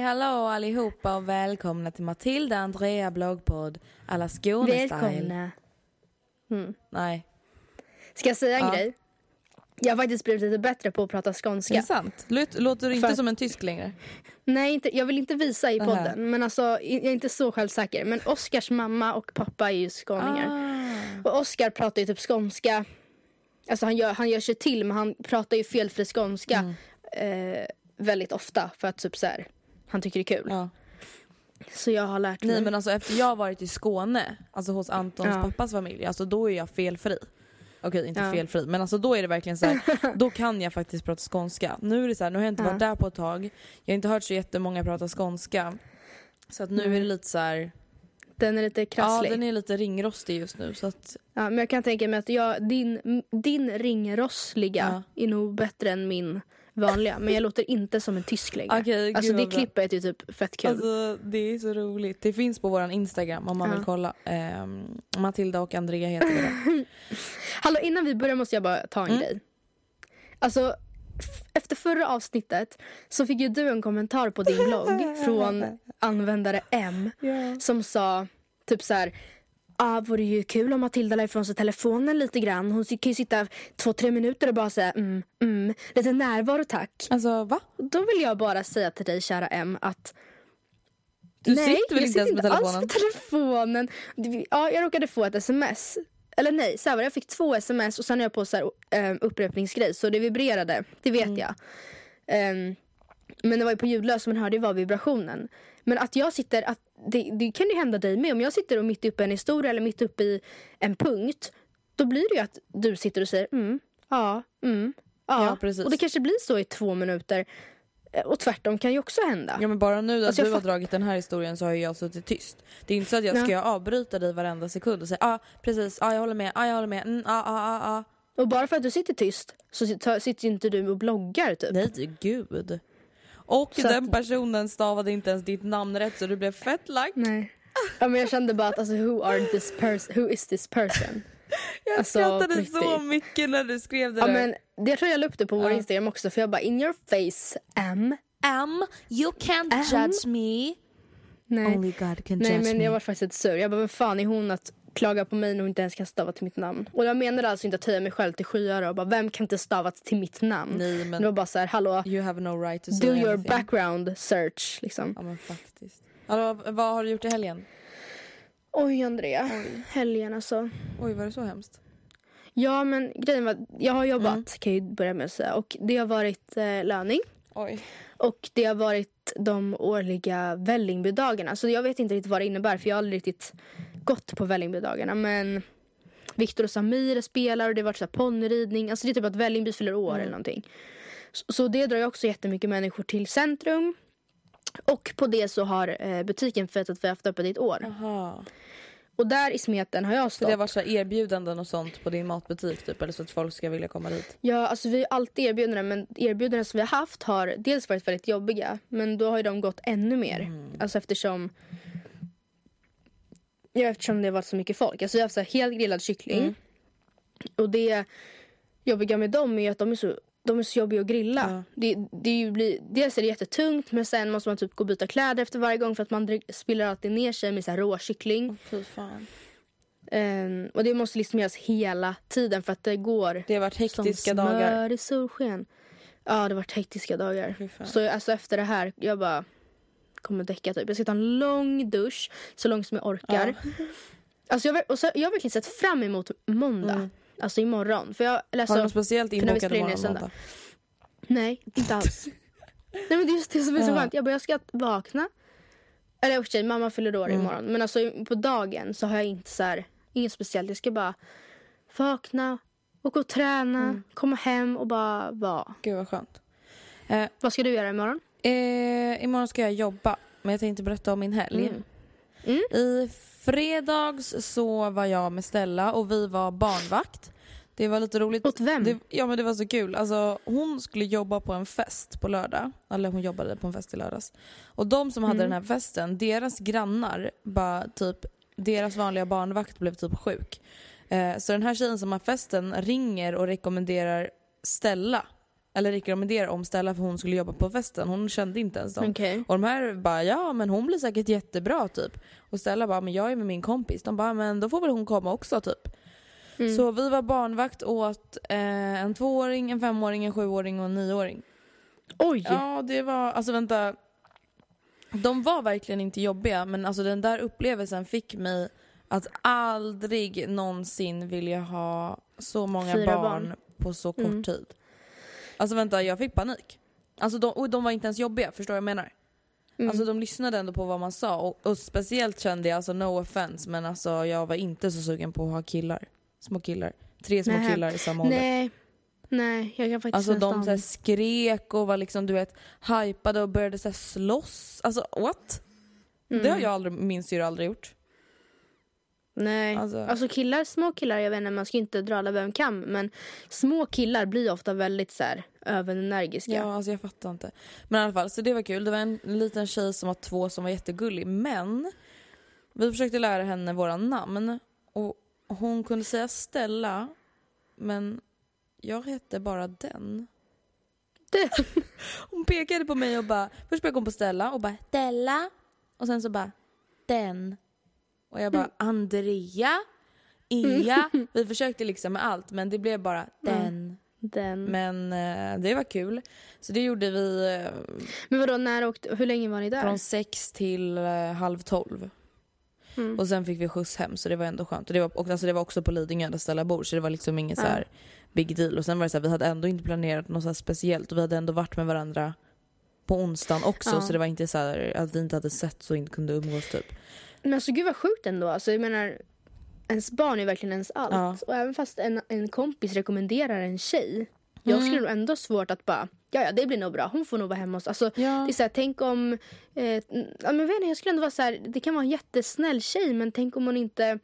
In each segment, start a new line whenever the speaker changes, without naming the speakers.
Hallå, hallå allihopa och välkomna till Matilda Andrea bloggpodd alla Skåne-style.
Välkomna. Mm.
Nej,
Ska jag säga en
Ja.
grej? Jag har faktiskt blivit lite bättre på att prata
det är
skånska.
sant. Låt- Låter du inte
För-
som en tysk längre?
Nej, inte, jag vill inte visa i
Aha.
podden. Men alltså, jag är inte så självsäker. Men Oscars mamma och pappa är ju skåningar.
Ah.
Och Oscar pratar ju typ skånska. Alltså han gör, han gör sig till men han pratar ju felfri skånska
Mm.
eh, väldigt ofta. För att typ så här, han tycker det är kul.
Ja.
Så jag har lärt mig.
Nej men alltså efter jag har varit i Skåne, alltså hos Antons
Ja.
pappas familj, alltså då är jag felfri. Okej inte
Ja.
felfri men alltså då är det verkligen så här, då kan jag faktiskt prata skånska. Nu är det så här, nu har jag inte
Ja.
varit där på ett tag, jag har inte hört så jättemånga prata skånska. Så att nu är det lite så här,
Den är lite
ja
krasslig.
den är lite ringrostig just nu så att
Ja, men jag kan tänka mig att jag, din, din ringrossliga är nog bättre än min vanliga. Men jag låter inte som en tysk längre.
Gud
alltså det klippet är typ fett kul.
Alltså det är så roligt. Det finns på våran Instagram om man
Ja.
vill kolla. Ehm, Matilda och Andrea heter det.
Hallå innan vi börjar måste jag bara ta en
Mm.
grej. Alltså efter förra avsnittet så fick ju du en kommentar på din blogg från användare M som sa typ så här. Ah, vore ju kul om Matilda la ifrån sig telefonen lite grann. Hon kan ju sitta två, tre minuter och bara säga mm, mm. Lite närvaro tack.
Alltså va?
Då vill jag bara säga till dig kära M att
Du
nej,
sitter väl
jag
inte ens med
alls
telefonen?
med telefonen. Ja, jag råkade få ett sms. Eller nej, så var jag fick två sms och sen är jag på så här, um, upprepningsgrej så det vibrerade. Det vet
Mm.
jag. Ehm, men det var ju på ljudlös man hörde ju var vibrationen. Men att jag sitter, att det, det kan ju hända dig med. Om jag sitter och mitt uppe i en historia eller mitt uppe i en punkt. Då blir det ju att du sitter och säger mm, ja, mm, ja.
Ja, precis.
Och det kanske blir så i två minuter. Eh, Och tvärtom kan ju också hända.
Ja men bara nu att
Alltså,
du har dragit den här historien så har ju jag suttit tyst. Det är inte så att jag ska
Ja.
avbryta dig varenda sekund och säga ja ah, precis, ja ah, jag håller med, ah, jag håller med, mm, ah, ah, ah, ah.
Och bara för att du sitter tyst så sit- sitter ju inte du och bloggar typ.
Nej gud. Och
Så
den
att-
personen stavade inte ens ditt namn rätt så du blev fett lack.
Nej. Ja, men jag kände bara att alltså, who, are this who is this person?
Jag
Alltså,
skrattade
på
så
riktigt.
mycket när du skrev det
Ja,
där.
men, det tror jag la upp det på vår
Ja.
Instagram också för jag bara in your face am.
Am, you can't
Am.
judge me.
Nej,
Only God can
Nej
judge
men
me.
jag var faktiskt sur. Jag bara vem fan är hon att klaga på mig när hon inte ens kan stava till mitt namn? Och jag menade alltså inte att höja mig själv till skyar och bara vem kan inte stava till mitt namn?
Nej men
Det var bara så här hallå
you have no right to
do
say
your
anything.
background search liksom.
Ja men faktiskt. Hallå, vad har du gjort i helgen?
Oj Andrea, helgen alltså.
Oj var det så hemskt?
Ja men grejen var, jag har jobbat
Mm.
kan jag börja med att säga och det har varit eh, löning.
Oj.
Och det har varit de årliga Vällingbydagarna. Så jag vet inte riktigt vad det innebär för jag har aldrig riktigt gått på Vällingbydagarna. Men Viktor och Samir spelar och det har varit så ponnyridning. Alltså det är typ att Vällingby fyller år eller någonting. Så, så det drar ju också jättemycket människor till centrum. Och på det så har eh, butiken för att vi har haft öppet i ett år.
Jaha.
Och där i smeten har jag
Så
stått.
det har varit så erbjudanden och sånt på din matbutik typ? Eller så att folk ska vilja komma dit?
Ja, alltså vi har alltid erbjudanden men erbjudanden som vi har haft har dels varit väldigt jobbiga men då har ju de gått ännu mer. Alltså eftersom Ja, eftersom det har varit så mycket folk. Alltså vi har haft så helt grillad kyckling. Och det jobbiga med dem är att de är så, de är så jobbiga att grilla.
Ja.
Det, det blir, dels är det jättetungt men sen måste man typ gå och byta kläder efter varje gång för att man spiller alltid ner sig med så här rå kyckling.
Fy fan.
Ehm, och det måste liksom göras hela tiden för att det går
Det har varit
som
hektiska
smör
dagar.
i solsken. Ja, det har varit hektiska dagar. Så alltså efter det här, jag bara kommer däcka typ. Jag ska ta en lång dusch, så lång som jag orkar. Alltså jag, och så, jag har verkligen sett fram emot måndag. Alltså imorgon. För jag,
Mm. Har du något speciellt inbokat imorgon?
Nej, inte alls. Nej men det är just det som är så
Ja.
skönt. Jag bara, jag ska vakna. Eller för sig, mamma fyller år
Mm.
imorgon. Men alltså på dagen så har jag inte så här, inget speciellt. Jag ska bara vakna, åka och träna,
Mm.
komma hem och bara vara.
Gud vad skönt. Eh,
Vad ska du göra imorgon?
Eh, imorgon ska jag jobba. Men jag tänkte berätta om min helg.
Mm. Mm.
I fredags så var jag med Stella och vi var barnvakt. Det var lite roligt.
Åt vem?
Det, ja men det var så kul. Alltså, hon skulle jobba på en fest på lördag. Eller hon jobbade på en fest i lördags. Och de som hade den här festen, deras grannar, bara typ, deras vanliga barnvakt blev typ sjuk. Eh, så den här tjejen som har festen ringer och rekommenderar Stella. Eller rekommenderar om Stella för hon skulle jobba på festen. Hon kände inte ens dem.
Okej.
Och de här bara ja men hon blir säkert jättebra typ. Och Stella bara men jag är med min kompis. De bara men då får väl hon komma också typ.
Mm.
Så vi var barnvakt åt eh, en tvååring, en femåring, en sjuåring och en nioåring.
Oj!
Ja det var, alltså vänta. De var verkligen inte jobbiga men alltså den där upplevelsen fick mig att aldrig någonsin vilja ha så många barn,
barn.
på så kort
Mm.
tid. Alltså vänta jag fick panik. Alltså de, och de var inte ens jobbiga, förstår du vad jag menar?
Mm.
Alltså de lyssnade ändå på vad man sa och, och speciellt kände jag, alltså no offense, men alltså jag var inte så sugen på att ha killar. Små killar. Tre små
Nähä.
killar i samma ålder.
Nej. Nej, jag kan faktiskt
Alltså de så skrek och var liksom du vet hypade och började så här slåss. Alltså what?
Mm.
Det har jag aldrig, min syrra aldrig gjort.
Nej.
Alltså-
Alltså... killar, små killar, jag vet inte, man ska inte dra alla över en kam. Men små killar blir ofta väldigt så här överenergiska.
Ja, alltså jag fattar inte. Men i alla fall, så det var kul. Det var en liten tjej som var två som var jättegullig. Men vi försökte lära henne våra namn. Och hon kunde säga Stella, men jag hette bara den.
Det-
Hon pekade på mig och bara, först pekade hon på Stella och bara Stella. Och sen så bara den. Och jag bara Andrea, Ea. Vi försökte liksom med allt men det blev bara den.
Den. Men,
eh, det var kul. Så det gjorde vi eh,
men vadå, när åkte, hur länge var ni där?
från sex till eh, halv tolv.
Mm.
Och sen fick vi skjuts hem så det var ändå skönt. Och det var, och alltså det var också på Lidingö där Stella bor så det var liksom ingen så här big deal. Och sen var det så här, vi hade ändå inte planerat något så här speciellt och vi hade ändå varit med varandra på onsdagen också
Ja.
så det var inte så här att vi inte hade sett så inte kunde umgås typ.
Men alltså gud vad sjukt ändå. Alltså, jag menar, ens barn är verkligen ens allt.
Ja.
Och även fast en, en kompis rekommenderar en tjej. Jag
Mm.
skulle nog ändå svårt att bara, ja ja det blir nog bra, hon får nog vara hemma hos Alltså det är så här, tänk om, eh, ja, men vet inte, jag skulle ändå vara så här, det kan vara en jättesnäll tjej men tänk om hon inte,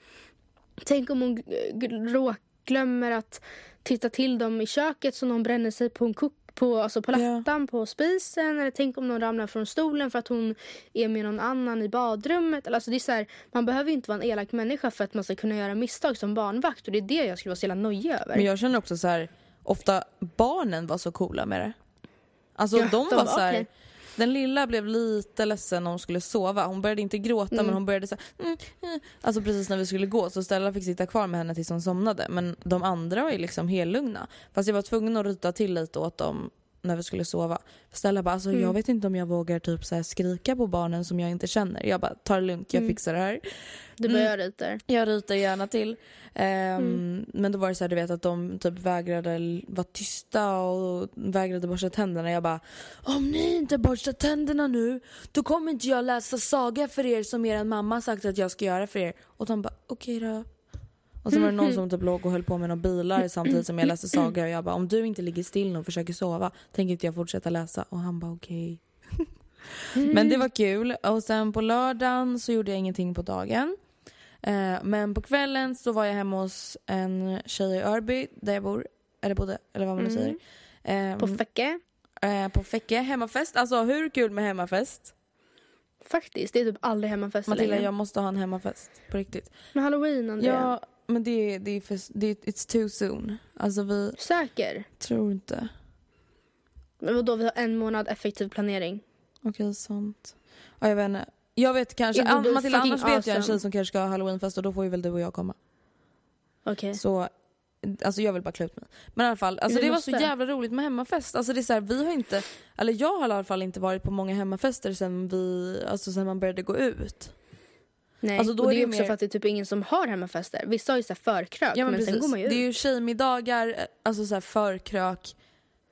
tänk om hon eh, g- rå, glömmer att titta till dem i köket så någon bränner sig på en kupp på, alltså på
Ja.
lattan på spisen eller tänk om någon ramlar från stolen för att hon är med någon annan i badrummet. Alltså det är så här, man behöver inte vara en elak människa för att man ska kunna göra misstag som barnvakt och det är det jag skulle vara så jävla nojig över.
Men jag känner också så här, ofta barnen var så coola med det. Alltså
Ja,
de
de
var
var
så här,
okej.
Den lilla blev lite ledsen när hon skulle sova. Hon började inte gråta
Mm.
men hon började så här, mm, mm. Alltså precis när vi skulle gå så Stella fick sitta kvar med henne tills hon somnade. Men de andra var ju liksom hellugna. Fast jag var tvungen att ryta till lite åt dem när vi skulle sova. Stella bara, alltså,
Mm.
jag vet inte om jag vågar typ så skrika på barnen som jag inte känner. Jag bara, ta det lugnt, jag
Mm.
fixar det här.
Du
Mm.
börjar där.
Jag ritar gärna till.
Mm.
Men då var det så här, du vet att de typ vägrade vara tysta och vägrade borsta tänderna. Jag bara, om ni inte borstar tänderna nu då kommer inte jag läsa saga för er som er mamma sagt att jag ska göra för er. Och de bara, okej då. Och så var det någon som typ låg och höll på med några bilar samtidigt som jag läste saga och jag bara, om du inte ligger still och försöker sova tänker inte jag fortsätta läsa. Och han bara, okej. Men det var kul. Och sen på lördagen så gjorde jag ingenting på dagen. Eh, men på kvällen så var jag hemma hos en tjej i Örby där jag bor. Eller bodde, eller vad man nu
Mm.
säger. Eh,
På Fäcke.
eh, på Fäcke, hemmafest. Alltså hur kul med hemmafest?
Faktiskt, det är typ aldrig hemmafest
Matilda
längre.
jag måste ha en hemmafest. På riktigt.
Men halloween Andrea.
Ja, men det, det är för, det, it's too soon. Alltså vi
Säker?
tror inte.
Men vadå, vi har en månad effektiv planering.
Okej, sant. Ja, jag vet inte. Jag vet kanske, An- Matilda annars vet jag en
awesome.
tjej som kanske ska ha halloweenfest och då får ju väl du och jag komma.
Okej.
Så Alltså jag vill bara klä ut mig. Men i alla fall, alltså det var så jävla roligt med hemmafest. Alltså det är så här, vi har inte, eller jag har i alla fall inte varit på många hemmafester sen vi, alltså sen man började gå ut.
Nej,
Alltså, då
och det är
det
också
mer-
för att det är typ ingen som har hemmafester. Vissa har ju så förkrök
Ja men,
men, sen går man ju
det är
ut.
ju tjejmiddagar, alltså så här förkrök.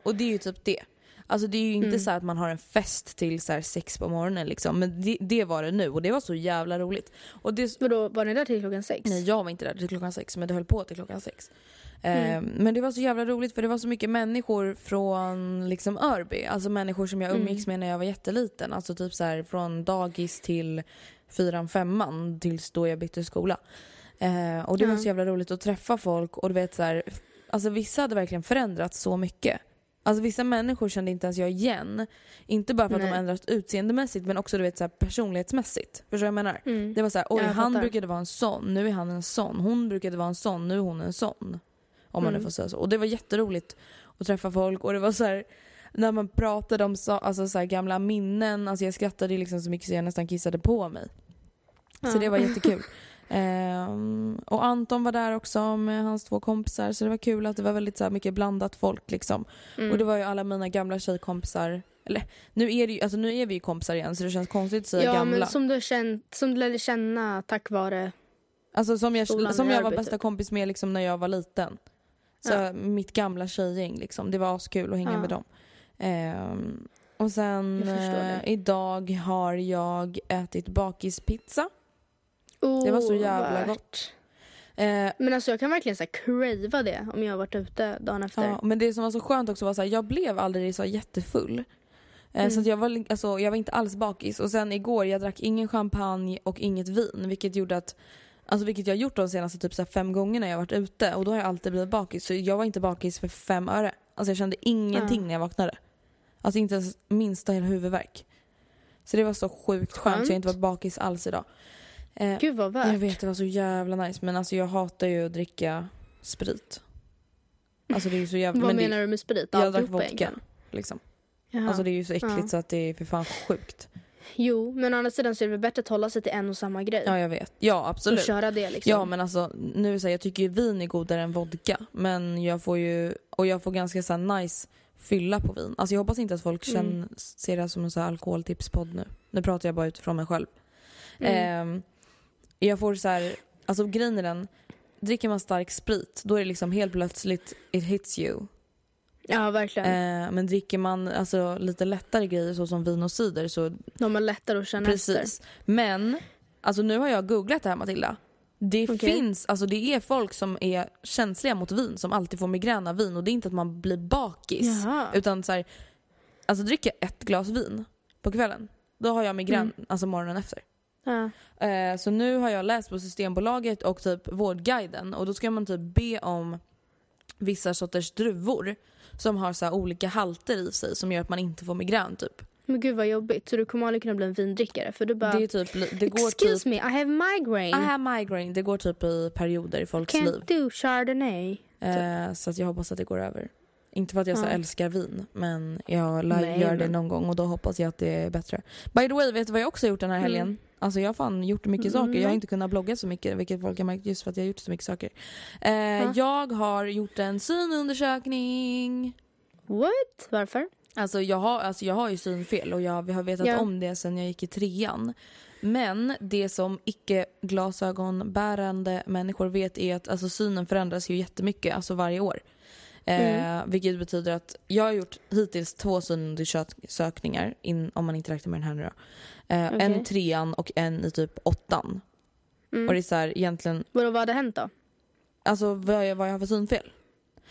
Och det är ju typ det. Alltså det är ju inte
Mm.
så att man har en fest till så sex på morgonen liksom. Men det, det var det nu och det var så jävla roligt. Och det,
Vadå, var ni där till klockan sex?
Nej jag var inte där till klockan sex men det höll på till klockan sex.
Mm.
Eh, men det var så jävla roligt för det var så mycket människor från liksom Örby. Alltså människor som jag
Mm.
umgicks med när jag var jätteliten. Alltså typ så här från dagis till fyran, femman tills då jag bytte skola. Eh, och det var
Ja.
så jävla roligt att träffa folk och du vet så här, alltså vissa hade verkligen förändrats så mycket. Alltså vissa människor kände inte ens jag igen. Inte bara för att de
Nej.
ändrats utseendemässigt men också du vet så här, personlighetsmässigt. Förstår du vad jag menar?
Mm.
Det var så här, oj
Ja, jag
han
fattar.
brukade vara en sån, nu är han en sån. Hon brukade vara en sån, nu är hon en sån. Om man nu
Mm.
får säga så. Och det var jätteroligt att träffa folk och det var så här när man pratade om så, alltså så gamla minnen, alltså jag skrattade liksom så mycket så jag nästan kissade på mig. Så
Ja.
det var jättekul. Ehm, och Anton var där också med hans två kompisar så det var kul att det var väldigt så här mycket blandat folk liksom.
Mm.
Och det var ju alla mina gamla tjejkompisar, eller nu är, det ju, alltså, nu är vi ju kompisar igen så det känns konstigt att säga
ja,
gamla.
men som du, har känt, som du lärde känna tack vare...
Alltså som jag,
Skolan
som jag var bästa kompis med liksom när jag var liten. Så
Ja.
mitt gamla tjejgäng liksom. Det var askul att hänga
Ja.
med dem. Ehm, och sen eh, idag har jag ätit bakispizza.
Oh,
Det var så jävla
värt.
gott. Eh,
Men alltså jag kan verkligen så här crava det om jag har varit ute dagen efter.
ja, men det som var så skönt också var att jag blev aldrig så jättefull. Eh,
Mm.
Så jag, var, alltså, jag var inte alls bakis. Och sen igår jag drack ingen champagne och inget vin. Vilket gjorde att Alltså vilket jag har gjort de senaste typ så fem gångerna jag varit ute och då har jag alltid blivit bakis. Så jag var inte bakis för fem öre. Alltså jag kände ingenting
Ja.
när jag vaknade. Alltså inte ens minsta huvudvärk. Så det var så sjukt skönt, så jag inte varit bakis alls idag. Eh,
Gud vad värt.
jag vet det var så jävla nice men alltså jag hatar ju att dricka sprit. Alltså det är ju så jävla...
Vad
men det-
menar du med sprit?
Jag drack vodka. Liksom.
Jaha.
Alltså det är ju så äckligt
Ja.
så att det är för fan sjukt.
Jo, men å andra sidan så är det väl bättre att hålla sig till en och samma grej.
Ja jag vet. Ja
och
absolut.
köra det liksom.
Ja men alltså nu det så här, jag tycker ju vin är godare än vodka. Men jag får ju, och jag får ganska så här nice fylla på vin. Alltså jag hoppas inte att folk
Mm.
känner, ser det som en så här alkoholtipspodd nu. Nu pratar jag bara utifrån mig själv.
Mm.
Ehm, jag får så här, alltså grejen är den, dricker man stark sprit då är det liksom helt plötsligt it hits you.
Ja, verkligen.
Ehm, men dricker man alltså lite lättare grejer så som vin och cider så
De har lättare att känna efter.
Precis. Men, alltså nu har jag googlat det här Matilda. Det
Okej.
finns, alltså det är folk som är känsliga mot vin som alltid får migrän av vin och det är inte att man blir bakis.
Jaha.
Utan så här, alltså dricker jag ett glas vin på kvällen, då har jag migrän
Mm.
alltså morgonen efter.
Ja.
Eh, så nu har jag läst på Systembolaget och typ Vårdguiden och då ska man typ be om vissa sorters druvor som har så olika halter i sig som gör att man inte får migrän typ.
Men gud vad jobbigt. Så du kommer aldrig kunna bli en vindrickare? För du bara...
Det är typ, det går
Excuse
typ
me, I have migraine.
I have migraine. Det går typ i perioder i folks liv.
Can't do chardonnay.
Eh, så att jag hoppas att det går över. Inte för att jag så
Ja.
älskar vin, men jag lär göra det någon gång och då hoppas jag att det är bättre. By the way, vet du vad jag också har gjort den här helgen?
Mm.
Alltså jag har fan gjort mycket saker. Jag har
Mm.
inte kunnat blogga så mycket, vilket folk har märkt just för att jag har gjort så mycket saker. Eh,
Ja.
Jag har gjort en synundersökning.
What? Varför?
Alltså jag har, alltså jag har ju synfel och jag vi har vetat
Ja.
om det sen jag gick i trean. Men det som icke glasögonbärande människor vet är att alltså, synen förändras ju jättemycket, alltså varje år. Eh, vilket betyder att jag har gjort hittills två synundersökningar, in, om man inte räknar med den här nu då. Eh, En
Okej.
i trean och en i typ åttan.
Mm.
Och det är så här, egentligen,
Vadå, vad hade hänt då?
alltså vad jag, vad jag har för synfel.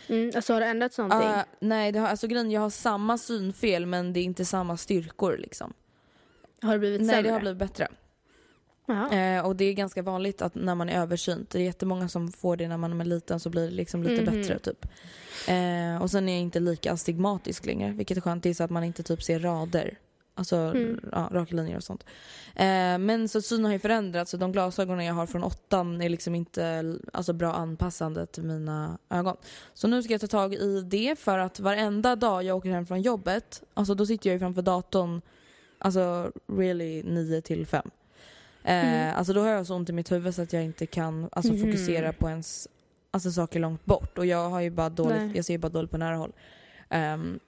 Mm, alltså har det ändrats någonting?
Uh, nej, det har, alltså grejen, jag har samma synfel men det är inte samma styrkor liksom.
har det blivit
Nej,
sämre?
det har blivit bättre. Eh, och det är ganska vanligt att när man är översynt, det är jättemånga som får det när man är liten så blir det liksom lite
Mhm.
bättre typ. Eh, och sen är jag inte lika astigmatisk längre, vilket är skönt. Det är så att man inte typ ser rader. Alltså
Mm.
ja, raka linjer och sånt. Eh, men så synen har ju förändrats och de glasögonen jag har från åttan är liksom inte alltså, bra anpassande till mina ögon. Så nu ska jag ta tag i det för att varenda dag jag åker hem från jobbet, alltså då sitter jag ju framför datorn, alltså really 9 till 5. Eh, Alltså då har jag så ont i mitt huvud så att jag inte kan alltså,
Mhm.
fokusera på ens alltså, saker långt bort. Och jag har ju bara
Nej.
dåligt, jag ser ju bara dåligt på nära håll. Ehm,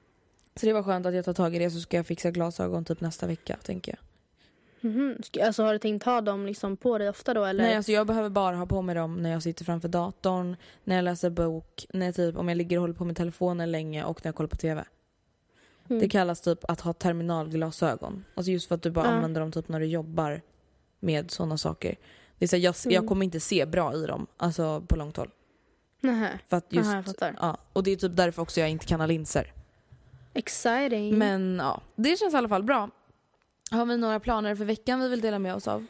så det var skönt att jag tar tag i det så ska jag fixa glasögon typ nästa vecka tänker jag.
Mhm. Ska- Alltså har du tänkt ha dem liksom på dig ofta då eller?
Nej alltså jag behöver bara ha på mig dem när jag sitter framför datorn, när jag läser bok, när typ, om jag ligger och håller på med telefonen länge och när jag kollar på TV.
Mm.
Det kallas typ att ha terminalglasögon. Alltså just för att du bara
Ja.
använder dem typ när du jobbar med sådana saker. Det är så här, jag, jag
Mm.
kommer inte se bra i dem, alltså på långt håll.
Nähä.
För att just,
Aha, jag fattar.
ja, och det är typ därför också jag inte kan ha linser.
Exciting.
Men ja, det känns i alla fall bra. Har vi några planer för veckan vi vill dela med oss av?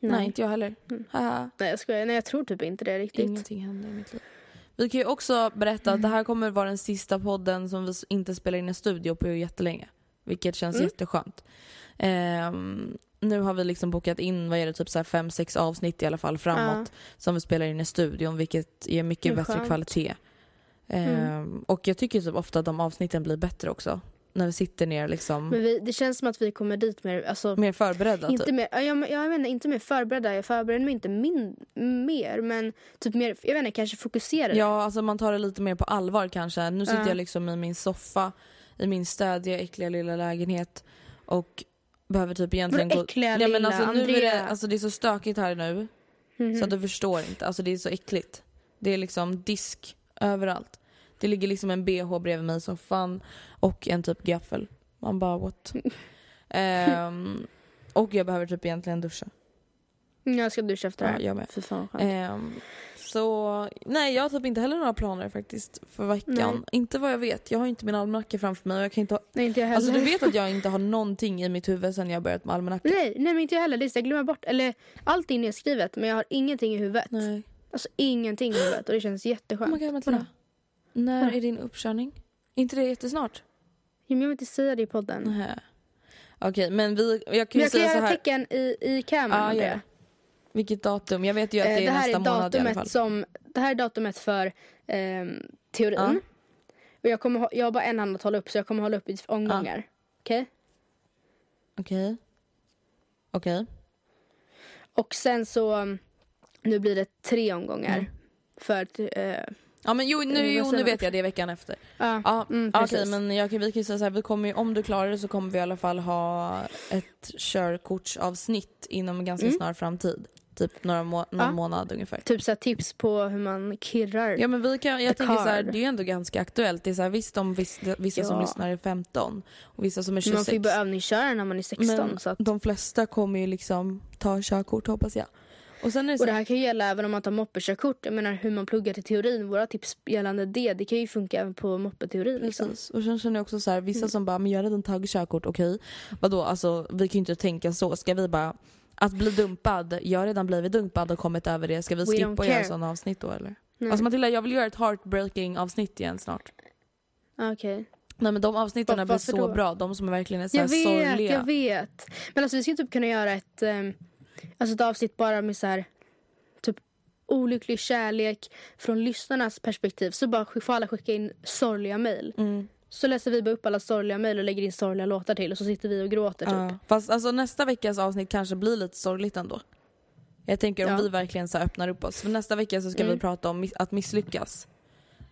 Nej, inte jag heller.
Mm.
Haha.
Nej jag skojar. Nej jag tror typ inte det riktigt.
Ingenting händer i mitt liv. Vi kan ju också berätta att det här kommer vara den sista podden som vi inte spelar in i studio på jättelänge. Vilket känns
Mm.
jätteskönt. Ehm, nu har vi liksom bokat in, vad är det, typ så här fem, sex avsnitt i alla fall framåt. Som vi spelar in i studion vilket ger mycket bättre
skönt.
kvalitet. Ehm, Och jag tycker typ ofta att de avsnitten blir bättre också. När vi sitter ner liksom
Men vi, det känns som att vi kommer dit mer, alltså,
mer förberedda
inte
typ.
mer, ja, jag, jag menar inte mer förberedda, jag förbereder mig inte min, mer men typ mer, jag vet inte, kanske fokuserade.
Ja, alltså man tar det lite mer på allvar kanske. Nu sitter
Ja.
jag liksom i min soffa i min städiga, äckliga lilla lägenhet och behöver typ egentligen
Vadå äckliga
Nej, men
lilla
alltså, nu är det, alltså det är så stökigt här nu
Mhm.
så att du förstår inte. Alltså det är så äckligt. Det är liksom disk överallt. Det ligger liksom en bh bredvid mig i soffan och en typ gaffel. Man bara what? Ehm, och jag behöver typ egentligen duscha.
Jag ska duscha efter det
Ja,
här.
jag med.
Fy fan.
Ehm, så nej, jag har typ inte heller några planer faktiskt för veckan.
Nej.
Inte vad jag vet. Jag har inte min almanacka framför mig och jag kan inte ha...
Nej inte jag heller.
Alltså du vet att jag inte har någonting i mitt huvud sen jag börjat med almanacka?
Nej, nej men inte jag heller. Det är så jag glömmer bort, eller allt är nedskrivet men jag har ingenting i huvudet.
Nej.
Alltså ingenting i huvudet och det känns
Oh
jätteskönt.
my God. När
Vadå?
är din uppkörning? Är inte det jättesnart?
Ja, jag vill inte säga det i podden.
Nej. Okej, men vi, jag kan ju
jag kan
säga så
göra
här.
tecken i, i kameran.
Ja,
det.
det. Vilket datum? Jag vet ju att det
Eh,
är
det här
nästa
är
månad i alla fall.
datumet som, det här är datumet för ehm, teorin.
Ja.
Och jag, kommer, jag har bara en hand att hålla upp så jag kommer hålla upp i omgångar. Okej?
Okej. Okej.
Och sen så, nu blir det tre omgångar.
Mm.
För att, eh,
Ja men jo, nu, jo, nu vet jag det veckan efter.
ja.
Ja,
Mm,
okej
precis.
men jag kan, vi kan ju säga så här, vi kommer, ju- om du klarar det så kommer vi i alla fall ha ett körkortsavsnitt inom en ganska
Mm.
snar framtid. Typ några må- någon
Ja.
månad ungefär.
Typ så här tips på hur man kirrar.
Ja men vi kan, jag tänker så här, det är ju ändå ganska aktuellt. Det är så här, visst om vissa, vissa som
Ja.
lyssnar är 15 och vissa som är 26.
man får ju börja övningsköra när man är 16.
men
så att,
de flesta kommer ju liksom ta körkort hoppas jag. Och sen är det så
och det här kan ju gälla även om man tar moppekörkort. Jag menar hur man pluggar till teorin. Våra tips gällande det, det kan ju funka även på moppeteorin. Liksom.
Precis. Och sen känner jag också så här, vissa
Mm.
som bara, men jag har redan tagit körkort, okej. Vadå, alltså vi kan ju inte tänka så. Ska vi bara, att bli dumpad, jag har redan blivit dumpad och kommit över det. Ska vi
We
skippa att göra sådana avsnitt då eller?
Nej.
Alltså Matilda, jag vill göra ett heartbreaking avsnitt igen snart.
Okej.
Nej men de avsnitten blir så
då?
bra, de som verkligen är så här
Jag vet,
sorgliga.
jag vet. Men alltså vi skulle typ kunna göra ett, um, alltså ett avsnitt bara med så här, typ olycklig kärlek från lyssnarnas perspektiv. Så bara får alla skicka in sorgliga mejl.
Mm.
Så läser vi bara upp alla sorgliga mejl och lägger in sorgliga låtar till och så sitter vi och gråter typ.
Ja. Fast alltså nästa veckas avsnitt kanske blir lite sorgligt ändå. Jag tänker om
Ja.
vi verkligen så öppnar upp oss. För nästa vecka så ska
Mm.
vi prata om att misslyckas.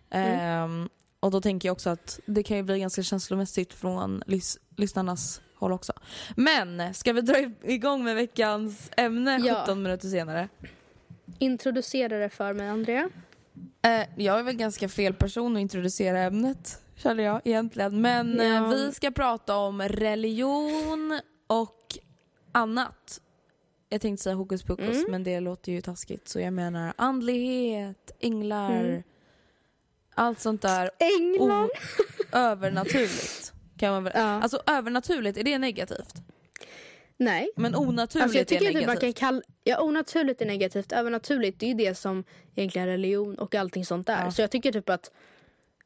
Ehm, och då tänker jag också att det kan ju bli ganska känslomässigt från lys- lyssnarnas håll också. Men ska vi dra igång med veckans ämne
Ja.
17 minuter senare?
Introducera det för mig, Andrea.
Eh, jag är väl ganska fel person att introducera ämnet, känner jag egentligen. Men eh,
Ja.
vi ska prata om religion och annat. Jag tänkte säga hokus pokus,
Mm.
men det låter ju taskigt. Så jag menar andlighet, änglar,
Mm.
allt sånt där
Änglar!
övernaturligt. Kan man väl...
Ja.
Alltså övernaturligt, är det negativt?
Nej.
Men onaturligt
Alltså jag
är
tycker inte
negativt.
man kan kalla... Ja, onaturligt är negativt. Övernaturligt det är ju det som egentligen religion och allting sånt är.
Ja.
Så jag tycker typ att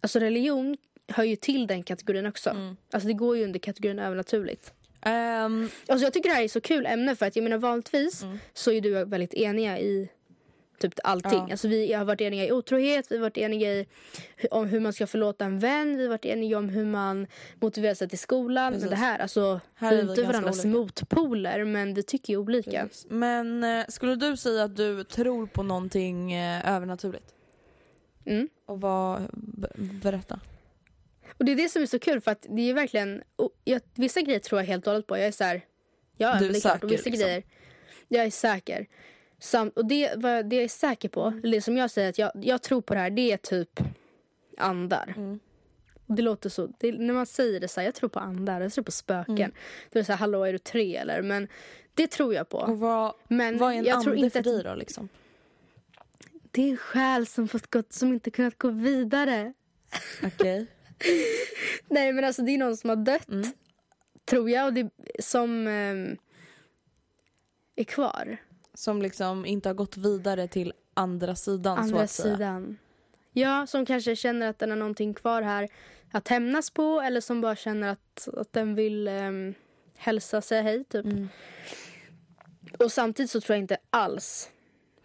alltså religion hör ju till den kategorin också.
Mm.
Alltså det går ju under kategorin övernaturligt.
Ehm,
Alltså jag tycker det här är så kul ämne för att jag menar vanligtvis
Mm.
så är du väldigt eniga i typ allting.
Ja.
Alltså vi har varit eniga i otrohet, vi har varit eniga i om hur man ska förlåta en vän, vi har varit eniga om hur man motiverar sig till skolan.
Precis.
Men det här, alltså
Här
vi
är
inte varandras
olika.
motpoler men vi tycker ju olika.
precis. Men eh, skulle du säga att du tror på någonting eh, övernaturligt?
Mm.
Och vad, berätta.
Och det är det som är så kul för att det är verkligen, jag, vissa grejer tror jag helt och hållet på. Jag är så här, ja
Du är
men det är klart.
säker,
Och vissa
liksom.
grejer, jag är säker. Samt, och det, vad, det jag är säker på,
Mm.
eller det som jag säger att jag, jag tror på det här, det är typ andar.
Mm.
Det låter så, det, när man säger det så här, jag tror på andar, jag tror på spöken.
Mm.
Då är det så här, hallå är du tre eller? Men det tror jag på.
Och vad,
Men
vad är en
jag
ande
tror inte
för dig då liksom?
det är en själ som, fått gått, som inte kunnat gå vidare.
Okej.
Nej men alltså det är någon som har dött.
Mm.
Tror jag. Och det, som ehm, är kvar.
Som liksom inte har gått vidare till andra sidan så
Andra
att säga.
sidan. Ja, som kanske känner att den har någonting kvar här att hämnas på. Eller som bara känner att, att den vill um, hälsa sig hej typ.
Mm.
Och samtidigt så tror jag inte alls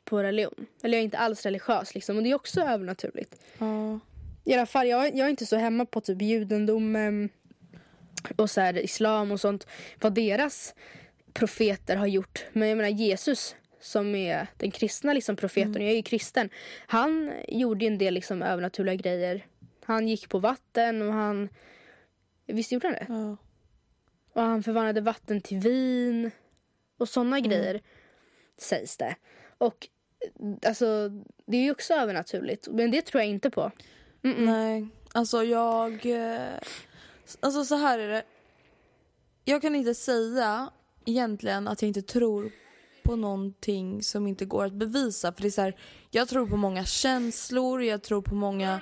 på religion. Eller jag är inte alls religiös liksom. Och det är också övernaturligt.
Ja.
I alla fall, jag, jag är inte så hemma på typ judendomen och så här, islam och sånt. Vad deras profeter har gjort. Men jag menar Jesus som är den kristna liksom, profeten,
Mm.
jag är ju kristen. Han gjorde en del liksom, övernaturliga grejer. Han gick på vatten och han... Visst gjorde han det?
Ja.
Och han förvandlade vatten till vin. Och såna
Mm.
grejer sägs det. Och alltså, det är ju också övernaturligt. Men det tror jag inte på. Mm-mm.
Nej, alltså jag... eh, Alltså så här är det. Jag kan inte säga egentligen att jag inte tror på någonting som inte går att bevisa. För det är så här, jag tror på många känslor, jag tror på många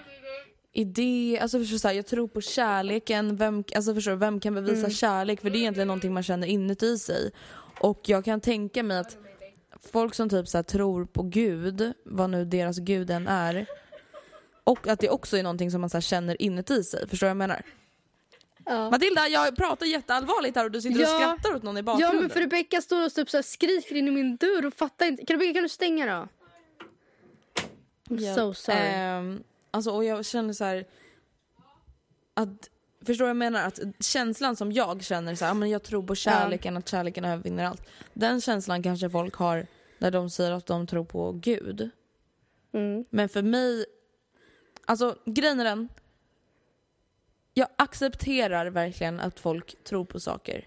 idéer. Alltså förstår så här, jag tror på kärleken. Vem, alltså förstår vem kan bevisa
Mm.
kärlek? För det är egentligen någonting man känner inuti sig. Och jag kan tänka mig att folk som typ så här, tror på Gud, vad nu deras gud än är. Och att det också är någonting som man så här, känner inuti sig. Förstår du vad jag menar?
Ja.
Matilda, jag pratar jätteallvarligt här och du sitter och
Ja.
skrattar åt någon i bakgrunden.
Ja men för Rebecka står och typ så skriker in i min dörr och fattar inte. Rebecka kan du stänga då? I'm
Ja.
so sorry.
Ehm, alltså, och jag känner så här att Förstår du jag menar? Att känslan som jag känner, så här, "Ah, men jag tror på kärleken, att kärleken övervinner allt. Den känslan kanske folk har när de säger att de tror på Gud.
Mm.
Men för mig, alltså grejen är den. Jag accepterar verkligen att folk tror på saker.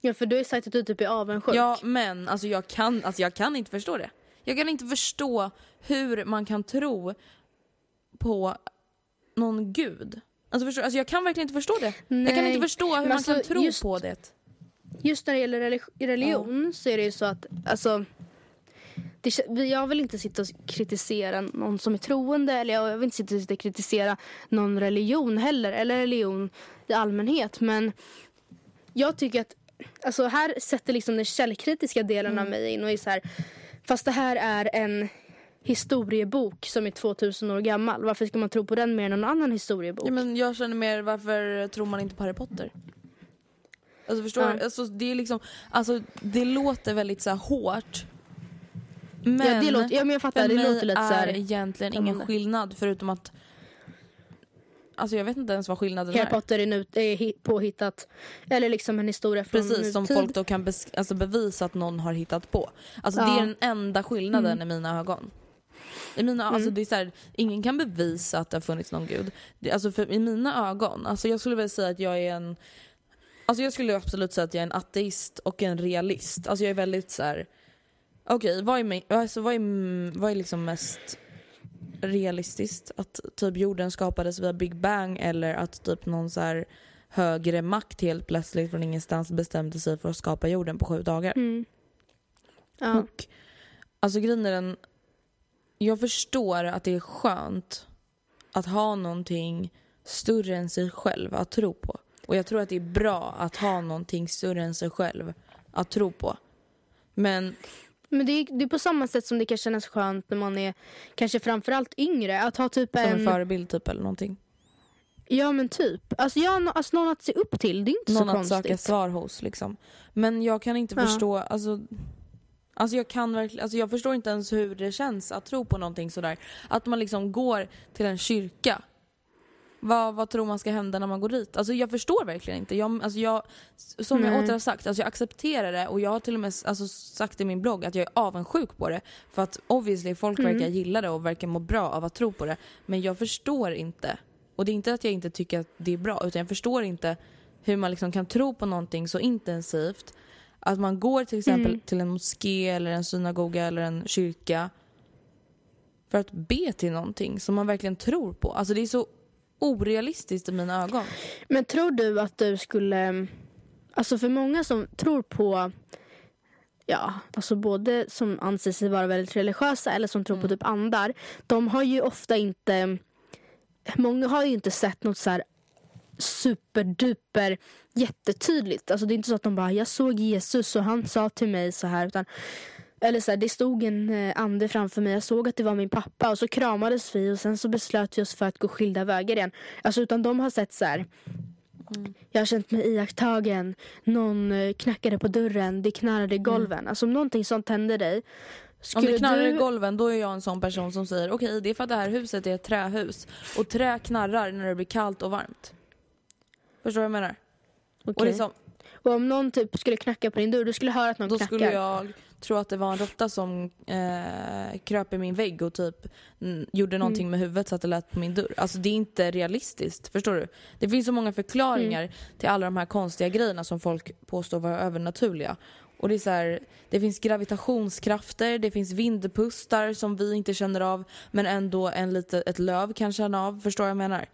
Ja för du har ju sagt att du typ är avundsjuk.
Ja men alltså jag, kan, alltså jag kan inte förstå det. Jag kan inte förstå hur man kan tro på någon gud. Alltså, förstå, alltså jag kan verkligen inte förstå det. Jag kan
Nej,
inte förstå hur man
alltså,
kan tro
just-
på det.
Just när det gäller relig- religion så är det ju så att alltså det, jag vill inte sitta och kritisera någon som är troende eller jag vill inte sitta och kritisera någon religion heller eller religion i allmänhet men jag tycker att alltså här sätter liksom den källkritiska delen
Mm.
av mig in och är så här fast det här är en historiebok som är 2000 år gammal varför ska man tro på den mer än någon annan historiebok?
Ja, men jag känner mer varför tror man inte på Harry Potter? Alltså förstår
Ja.
du? Alltså, det, är liksom, alltså, det låter väldigt så här hårt. Men,
ja, det låter, ja men jag fattar, det låter lite så
är egentligen
man
ingen
det?
skillnad förutom att Alltså jag vet inte ens vad skillnaden
Harry
är.
Potter är, nu, är hi- påhittat. Eller liksom en historia från
Precis, som
nutid.
folk då kan alltså bevisa att någon har hittat på. Alltså
Ja. Mm.
det är den enda skillnaden i mina ögon. I mina,
Mm.
alltså det är så här, ingen kan bevisa att det har funnits någon gud. Det, alltså för, I mina ögon, alltså jag skulle väl säga att jag är en Alltså jag skulle absolut säga att jag är en ateist och en realist. Alltså jag är väldigt så här. Okej vad är, alltså vad är, vad är liksom mest realistiskt? Att typ jorden skapades via Big Bang eller att typ någon så här högre makt helt plötsligt från ingenstans bestämde sig för att skapa jorden på sju dagar?
Mm. Ja.
Och alltså grejen är den, jag förstår att det är skönt att ha någonting större än sig själv att tro på. Och jag tror att det är bra att ha någonting större än sig själv att tro på. Men
Men det är, det är på samma sätt som det kan kännas skönt när man är kanske framförallt yngre. Att ha typ
som en
en...
förebild typ eller någonting.
Ja men typ. Alltså, ja, no- alltså någon att se upp till. Det är inte
Någon
så
att söka
konstigt.
svar hos liksom. Men jag kan inte
Ja.
förstå, alltså Alltså jag kan verkligen, alltså jag förstår inte ens hur det känns att tro på någonting sådär. Att man liksom går till en kyrka. Vad, vad tror man ska hända när man går dit? Alltså jag förstår verkligen inte. Jag, alltså jag, som jag
Nej.
åter har sagt, alltså jag accepterar det och jag har till och med alltså sagt i min blogg att jag är avundsjuk på det. För att obviously folk
Mm.
verkar gilla det och verkar må bra av att tro på det. Men jag förstår inte. Och det är inte att jag inte tycker att det är bra utan jag förstår inte hur man liksom kan tro på någonting så intensivt. Att man går till exempel
Mm.
till en moské eller en synagoga eller en kyrka för att be till någonting som man verkligen tror på. Alltså det är så orealistiskt i mina ögon.
Men tror du att du skulle... Alltså för många som tror på... Ja, alltså både som anser sig vara väldigt religiösa eller som tror på typ andar. De har ju ofta inte... Många har ju inte sett något så här superduper jättetydligt. Alltså det är inte så att de bara, jag såg Jesus och han sa till mig så här. Utan, eller så här, det stod en eh, ande framför mig, jag såg att det var min pappa och så kramades vi och sen så beslöt vi oss för att gå skilda vägar igen. Alltså utan de har sett så här. Jag har känt mig iakttagen. Någon eh, knackade på dörren. Det knarrade i golven. Alltså om någonting sånt hände dig.
Om det knarrar i
du...
golven då är jag en sån person som säger okej det är för att det här huset är ett trähus och trä knarrar när det blir kallt och varmt. Förstår du vad jag menar? Och
Okej.
liksom,
Och om någon typ skulle knacka på din dörr. Du skulle höra att någon
då
knackar.
skulle jag tro att det var en råtta som eh, kröp i min vägg och typ mm, gjorde någonting
Mm.
med huvudet så att det lät på min dörr. Alltså det är inte realistiskt, förstår du? Det finns så många förklaringar
Mm.
till alla de här konstiga grejerna som folk påstår vara övernaturliga. Och det är så här, det finns gravitationskrafter, det finns vindpustar som vi inte känner av men ändå en lite, ett löv kan känna av. Förstår vad jag menar?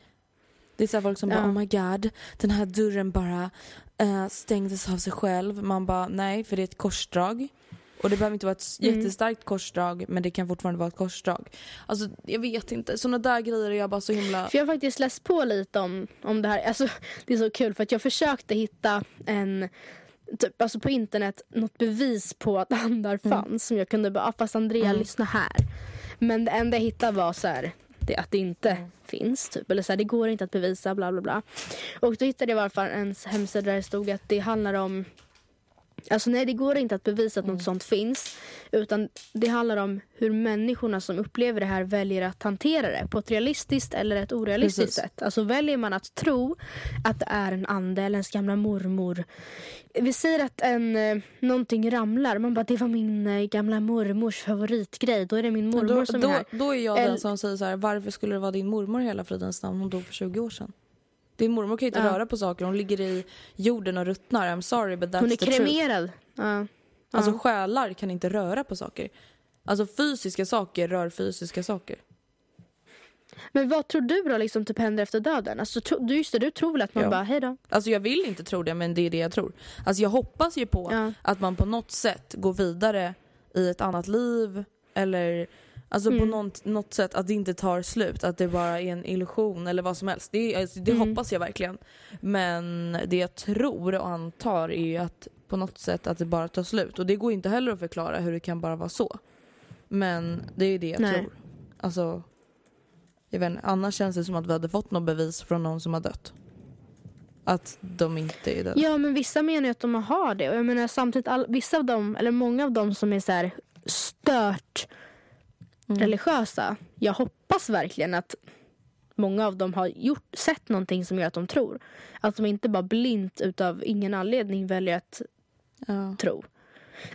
Det är så folk som
Ja.
bara oh my god, den här dörren bara eh, stängdes av sig själv. Man bara nej, för det är ett korsdrag. Och det behöver inte vara ett
Mm.
jättestarkt korsdrag men det kan fortfarande vara ett korsdrag. Alltså jag vet inte, sådana där grejer är jag bara så himla...
För jag har faktiskt läst på lite om, om det här. Alltså, det är så kul för att jag försökte hitta en Typ, alltså på internet något bevis på att andar
Mm.
fanns som jag kunde bara, ah, fast Andrea lyssna här. Men det enda jag hittade var så här, det, att det inte
Mm.
finns. Typ. Eller så här, det går inte att bevisa bla bla bla. Och då hittade jag i alla fall en hemsida där det stod att det handlar om Alltså nej, det går inte att bevisa att något sånt finns. Utan det handlar om hur människorna som upplever det här väljer att hantera det på ett realistiskt eller ett orealistiskt
Precis.
sätt. Alltså väljer man att tro att det är en ande eller ens gamla mormor. Vi säger att en, eh, någonting ramlar. Man bara, det var min eh, gamla mormors favoritgrej. Då är det min mormor
då,
som
då,
är här.
då är jag den som säger så här: varför skulle det vara din mormor hela fridens namn? Hon dog för 20 år sedan. Din mormor kan ju inte
Ja.
röra på saker, hon ligger i jorden och ruttnar. I'm sorry but that's
Hon är
the
kremerad. Ja.
Alltså själar kan inte röra på saker. Alltså fysiska saker rör fysiska saker.
Men vad tror du då liksom typ händer efter döden? Alltså, tro, du, just det, du tror väl att man
Ja.
bara, hej då.
Alltså jag vill inte tro det men det är det jag tror. Alltså jag hoppas ju på
Ja.
att man på något sätt går vidare i ett annat liv eller alltså på
Mm.
något, något sätt att det inte tar slut, att det bara är en illusion eller vad som helst. Det, alltså, det
Mm.
hoppas jag verkligen. Men det jag tror och antar är ju att på något sätt att det bara tar slut och det går inte heller att förklara hur det kan bara vara så. Men det är det jag
Nej.
tror. Alltså, jag vet inte, annars känns det som att vi hade fått något bevis från någon som har dött. Att de inte är döda.
Ja men vissa menar ju att de har det. Och jag menar samtidigt, all, vissa av dem, eller många av dem som är så här stört
Mm.
religiösa. Jag hoppas verkligen att många av dem har gjort, sett någonting som gör att de tror. Att de inte bara blint utav ingen anledning väljer att
Ja.
tro.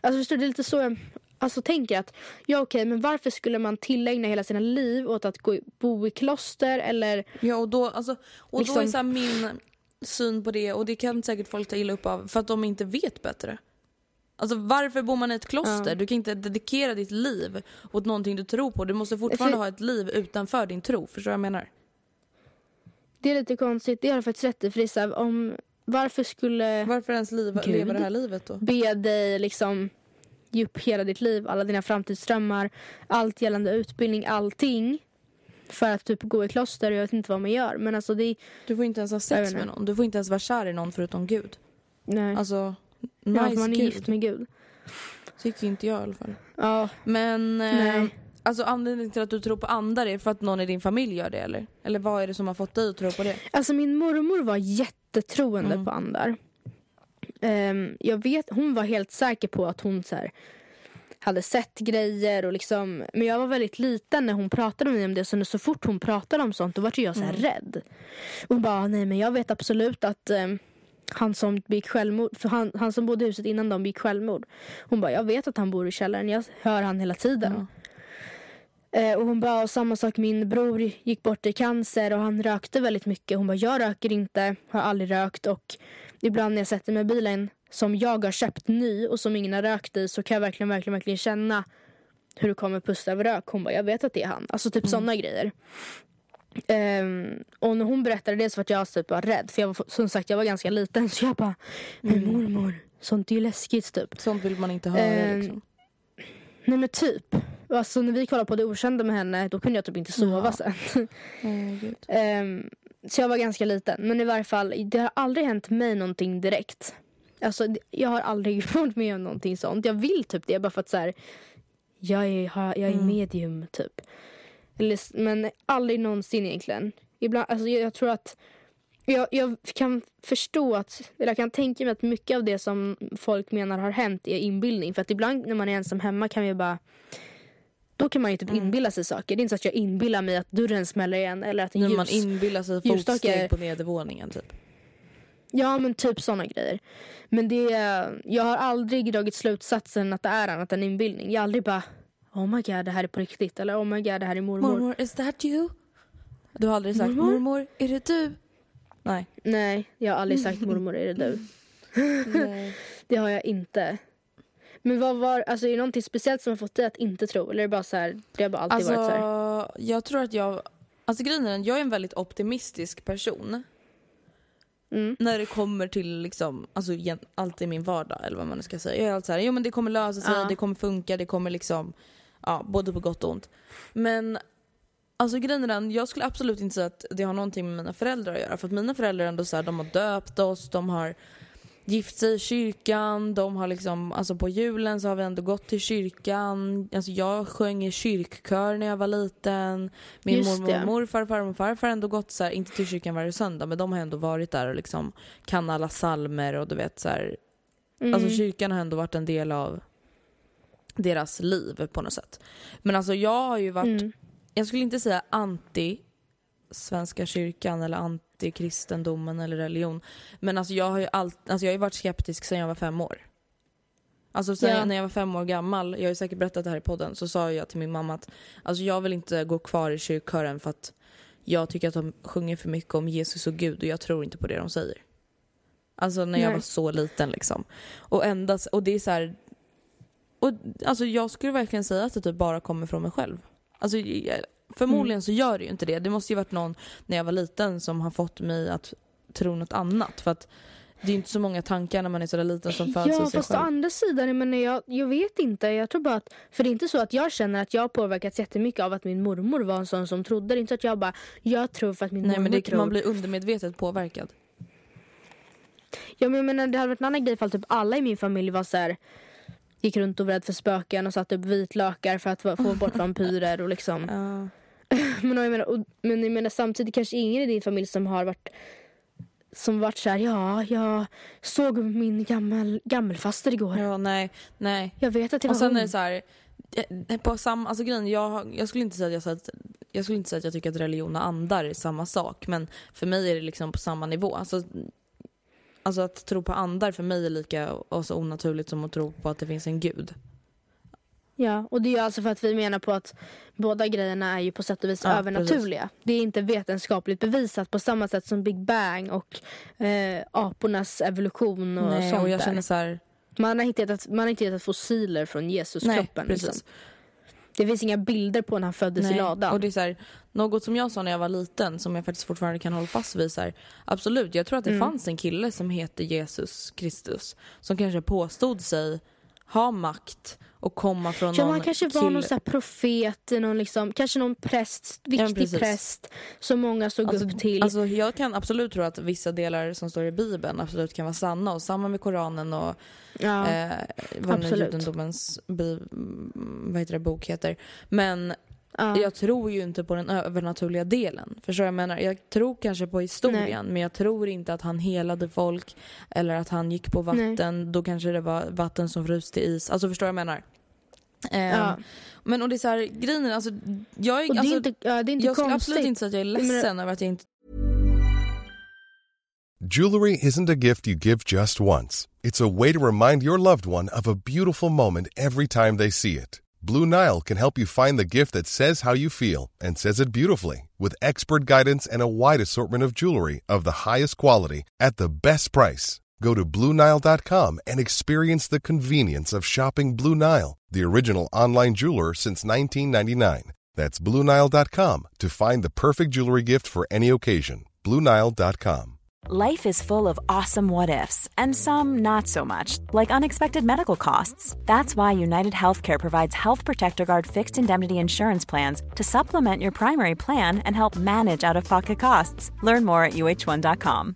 Alltså förstår du, det är lite så jag, alltså, tänker att ja okej men varför skulle man tillägna hela sina liv åt att gå, bo i kloster eller
Ja och då, alltså, och då
Liksom-
är så här min syn på det och det kan säkert folk ta illa upp av för att de inte vet bättre. Alltså varför bor man i ett kloster? Du kan inte dedikera ditt liv åt någonting du tror på. Du måste fortfarande
För-
ha ett liv utanför din tro. Förstår du vad jag menar?
det är lite konstigt, det har du faktiskt rätt i här, om varför skulle
Varför ens liv,
Gud.
leva det här livet då?
be dig liksom ge upp hela ditt liv, alla dina framtidsdrömmar, allt gällande utbildning, allting för att typ gå i kloster jag vet inte vad man gör. Men alltså det
Du får inte ens ha sex med någon. Du får inte ens vara kär i någon förutom Gud.
nej.
Alltså,
ja,
nice
man är
Gud.
gift med Gud.
Tycker inte jag i alla fall.
Ja,
Men eh, alltså anledningen till att du tror på andar är för att någon i din familj gör det eller? Eller vad är det som har fått dig att tro på det?
alltså min mormor var jättetroende
Mm.
på andar. Ehm, jag vet, hon var helt säker på att hon så här, hade sett grejer och liksom, men jag var väldigt liten när hon pratade med mig om det så, så fort hon pratade om sånt då var jag så här rädd. Och hon bara, nej men jag vet absolut att ehm, han som begick självmord, för han, han som bodde i huset innan de begick självmord. Hon bara, jag vet att han bor i källaren, jag hör han hela tiden. Eh, och hon bara, och samma sak min bror gick bort i cancer och han rökte väldigt mycket. Hon bara, jag röker inte, har aldrig rökt och ibland när jag sätter mig i bilen som jag har köpt ny och som ingen har rökt i så kan jag verkligen, verkligen, verkligen känna hur det kommer pusta över rök. Hon bara, jag vet att det är han. Alltså typ sådana grejer. Ehm, och när hon berättade det så var jag typ bara rädd. För jag var, som sagt, jag var ganska liten så jag bara, men mormor, sånt är ju läskigt typ.
Sånt vill man inte höra
Eh,
liksom.
Nej men typ. Alltså när vi kollade på Det Okända med henne då kunde jag typ inte sova
Ja.
sen. Ehm, så jag var ganska liten. Men i varje fall, det har aldrig hänt mig någonting direkt. Alltså jag har aldrig varit med om någonting sånt. Jag vill typ det bara för att så här, jag är, jag är
Mm.
medium typ. Eller, men aldrig någonsin egentligen. Ibland, alltså jag, jag tror att jag, jag kan förstå att, eller jag kan tänka mig att mycket av det som folk menar har hänt är inbildning. För att ibland när man är ensam hemma kan vi bara då kan man ju typ
Mm.
inbilla sig saker. Det är inte så att jag inbillar mig att dörren smäller igen eller att en ljus...
man inbillar sig fotsteg på nedervåningen typ.
Ja men typ sådana grejer. Men det, jag har aldrig dragit slutsatsen att det är annat än inbildning. Jag har aldrig bara Oh my god det här är på riktigt eller oh my god det här är mormor.
Mormor, is that you? Du har aldrig sagt
Mormor?
mormor, är det du? Nej.
Nej jag har aldrig sagt mormor är det du. Det har jag inte. Men vad var, alltså är det någonting speciellt som har fått dig att inte tro? Eller är det bara så här, det har bara alltid
Alltså,
varit så här?
jag tror att jag... Alltså grejen är jag är en väldigt optimistisk person.
Mm.
När det kommer till liksom, alltså allt i min vardag eller vad man nu ska säga. Jag är alltid såhär, jo men det kommer lösa sig,
Ja.
det kommer funka, det kommer liksom, ja både på gott och ont. Men alltså grejen är den, jag skulle absolut inte säga att det har någonting med mina föräldrar att göra. För att mina föräldrar ändå såhär, de har döpt oss, de har gift sig i kyrkan, de har liksom, alltså på julen så har vi ändå gått till kyrkan. Alltså jag sjöng i kyrkkör när jag var liten. Min
Just
mormor
det.
morfar, farmor och farfar har ändå gått så här, inte till kyrkan varje söndag men de har ändå varit där och liksom kan alla salmer och du vet så här,
Mm.
Alltså kyrkan har ändå varit en del av deras liv på något sätt. Men alltså jag har ju varit,
Mm.
jag skulle inte säga anti Svenska kyrkan eller anti kristendomen eller religion. Men alltså jag har ju allt, alltså jag har varit skeptisk sedan jag var fem år. Alltså sen jag, när jag var fem år gammal, jag har ju säkert berättat det här i podden, så sa jag till min mamma att alltså jag vill inte gå kvar i kyrkkören för att jag tycker att de sjunger för mycket om Jesus och Gud och jag tror inte på det de säger. Alltså när jag
Nej.
var så liten liksom. Och endast, och det är så här, och alltså jag skulle verkligen säga att det typ bara kommer från mig själv. Alltså förmodligen
Mm.
så gör det ju inte det. Det måste ju varit någon när jag var liten som har fått mig att tro något annat. För att det är inte så många tankar när man är så där liten som föds
Ja
sig
fast å
själv.
andra sidan, men jag, jag vet inte. Jag tror bara att, för det är inte så att jag känner att jag har påverkats jättemycket av att min mormor var en sån som trodde. Det är inte så att jag bara, jag tror för att min
Nej
mormor
men det,
tror.
man blir undermedvetet påverkad.
Ja men jag menar det hade varit en annan grej ifall typ alla i min familj var så här gick runt och var rädd för spöken och satte upp vitlökar för att få bort vampyrer och liksom.
Ja.
Men jag menar, och, men jag menar samtidigt kanske ingen i din familj som har varit som varit så här, ja, jag såg min gammel, gammelfaster igår.
ja, nej, nej.
Jag vet att det var
Och sen
hon.
är det så här, på sam, alltså grejen, jag, jag skulle inte säga att jag, jag skulle inte säga att jag tycker att religion och andar är samma sak. Men för mig är det liksom på samma nivå. Alltså, alltså att tro på andar för mig är lika och så onaturligt som att tro på att det finns en gud.
Ja, och det är alltså för att vi menar på att båda grejerna är ju på sätt och vis
Ja,
övernaturliga. Det är inte vetenskapligt bevisat på samma sätt som Big Bang och eh, apornas evolution och
Nej,
sånt
och jag
där.
känner så här,
Man har inte hittat, man har inte hittat fossiler från Jesus
nej
kroppen.
precis.
Liksom. Det finns inga bilder på när han föddes i
Nej.
ladan.
Och det är så här, något som jag sa när jag var liten som jag faktiskt fortfarande kan hålla fast vid. Så här, absolut, jag tror att det
Mm.
fanns en kille som heter Jesus Kristus som kanske påstod sig ha makt och komma från
Ja,
någon
man kanske var någon så profet, någon liksom, kanske någon präst, viktig
precis.
präst som många såg
Alltså,
upp till.
alltså jag kan absolut tro att vissa delar som står i bibeln absolut kan vara sanna och samma med koranen och
ja.
eh, vad nu judendomens bi, vad heter det, bok heter. Men
ja.
jag tror ju inte på den övernaturliga delen. Förstår jag menar? Jag tror kanske på historien men jag tror inte att han helade folk eller att han gick på vatten. Då kanske det var vatten som frös till is. Alltså förstår jag menar? Ehm,
Ja.
Men och det är så här, grejen är, alltså, jag, är, alltså,
är inte, ja, det är inte
jag skulle absolut inte säga att jag är ledsen över att jag inte
Jewelry isn't a gift you give just once. It's a way to remind your loved one of a beautiful moment every time they see it. Blue Nile can help you find the gift that says how you feel and says it beautifully with expert guidance and a wide assortment of jewelry of the highest quality at the best price. Go to BlueNile.com and experience the convenience of shopping Blue Nile, the original online jeweler since 1999. That's BlueNile.com to find the perfect jewelry gift for any occasion. BlueNile.com.
Life is full of awesome what ifs, and some not so much, like unexpected medical costs. That's why United Healthcare provides Health Protector Guard fixed indemnity insurance plans to supplement your primary plan and help manage out of pocket costs. Learn more at uh1.com.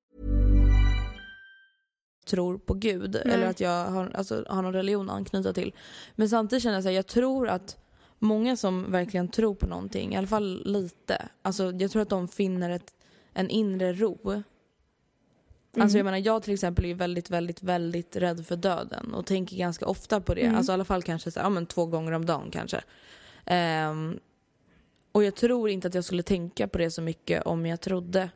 Tror på Gud
Nej.
eller att jag har, alltså, har någon religion att anknyta till. Men samtidigt känner jag så här, jag tror att många som verkligen tror på någonting, i alla fall lite, alltså jag tror att de finner ett, en inre ro. Alltså jag menar jag till exempel är väldigt, väldigt, väldigt rädd för döden och tänker ganska ofta på det. Alltså i alla fall kanske så här, ja, men två gånger om dagen kanske. Ehm, och jag tror inte att jag skulle tänka på det så mycket om jag trodde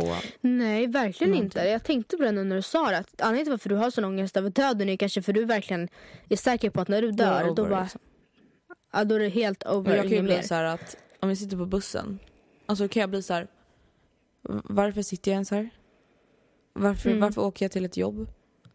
på
Nej, verkligen
Någonting.
inte. Jag tänkte på det nu när du sa det. Att anledningen till varför du har sån ångest över döden är kanske för du verkligen är säker på att när du dör,
over,
då, bara,
liksom.
ja, då är det helt
Men
over.
jag kan ju bli så här att om jag sitter på bussen, alltså kan jag bli så här. "V- Varför sitter jag ens här? Varför,
Mm.
varför åker jag till ett jobb?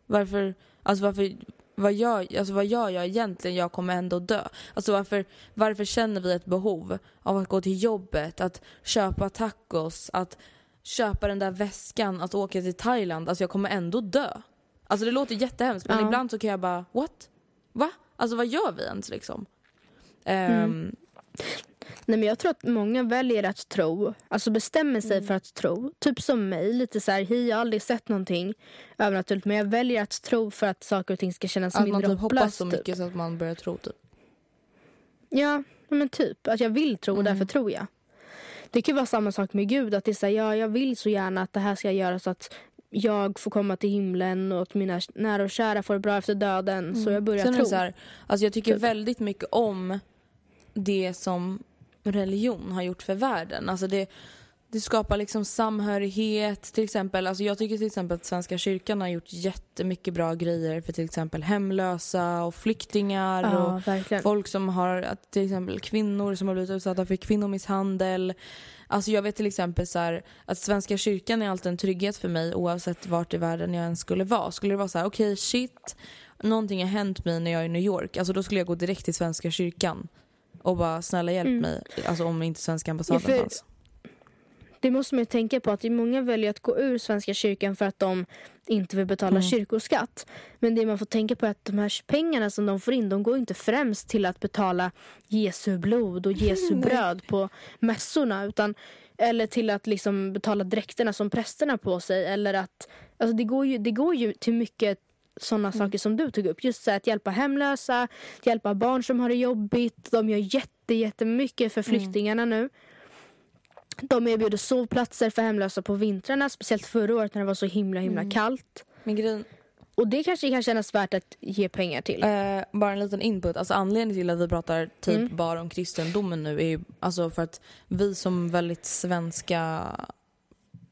Varför, alltså varför, vad gör, alltså vad gör jag egentligen? Jag kommer ändå dö. Alltså varför, varför känner vi ett behov av att gå till jobbet, att köpa tacos, att köpa den där väskan, att åka till Thailand? Alltså jag kommer ändå dö. Alltså det låter jättehemskt men
Ja.
ibland så kan jag bara, what? Va? Alltså vad gör vi ens liksom?
Mm.
Ehm,
Nej, men jag tror att många väljer att tro, alltså bestämmer
Mm.
sig för att tro. Typ som mig, lite så här, hej jag har aldrig sett någonting övernaturligt men jag väljer att tro för att saker och ting ska kännas
Att man
mindre
typ hoppas
hopplöst.
så
typ.
mycket så att man börjar tro typ.
Ja, ja, men typ. Att jag vill tro och
Mm.
därför tror jag. Det kan vara samma sak med Gud. Att det är så här, ja, jag vill så gärna att det här ska göra så att jag får komma till himlen och att mina nära och kära får det bra efter döden. Så jag börjar
Mm. Sen
tro.
så här, alltså jag tycker
Typ.
väldigt mycket om det som religion har gjort för världen. Alltså det, det skapar liksom samhörighet till exempel. Alltså jag tycker till exempel att Svenska kyrkan har gjort jättemycket bra grejer för till exempel hemlösa och flyktingar
ja,
och
verkligen.
folk som har, till exempel kvinnor som har blivit utsatta för kvinnomisshandel. Alltså jag vet till exempel så här, att Svenska kyrkan är alltid en trygghet för mig oavsett vart i världen jag än skulle vara. Skulle det vara så här, okej shit, någonting har hänt mig när jag är i New York. Alltså då skulle jag gå direkt till Svenska kyrkan och bara snälla hjälp
Mm.
mig. Alltså om inte svenska ambassaden
Ja, för-
fanns.
Det måste man ju tänka på att många väljer att gå ur Svenska kyrkan för att de inte vill betala
Mm.
kyrkoskatt. Men det man får tänka på är att de här pengarna som de får in de går inte främst till att betala Jesu blod och Jesu bröd på mässorna utan eller till att liksom betala dräkterna som prästerna på sig eller att alltså det går ju, det går ju till mycket sådana saker som du tog upp. Just så att hjälpa hemlösa, hjälpa barn som har det jobbigt. De gör jätte, jättemycket för flyktingarna nu. De erbjuder sovplatser för hemlösa på vintrarna, speciellt förra året när det var så himla himla kallt.
Men grejen,
Och det kanske kan kännas värt att ge pengar till.
Eh, bara en liten input. Alltså anledningen till att vi pratar typ
Mm.
bara om kristendomen nu är ju alltså för att vi som väldigt svenska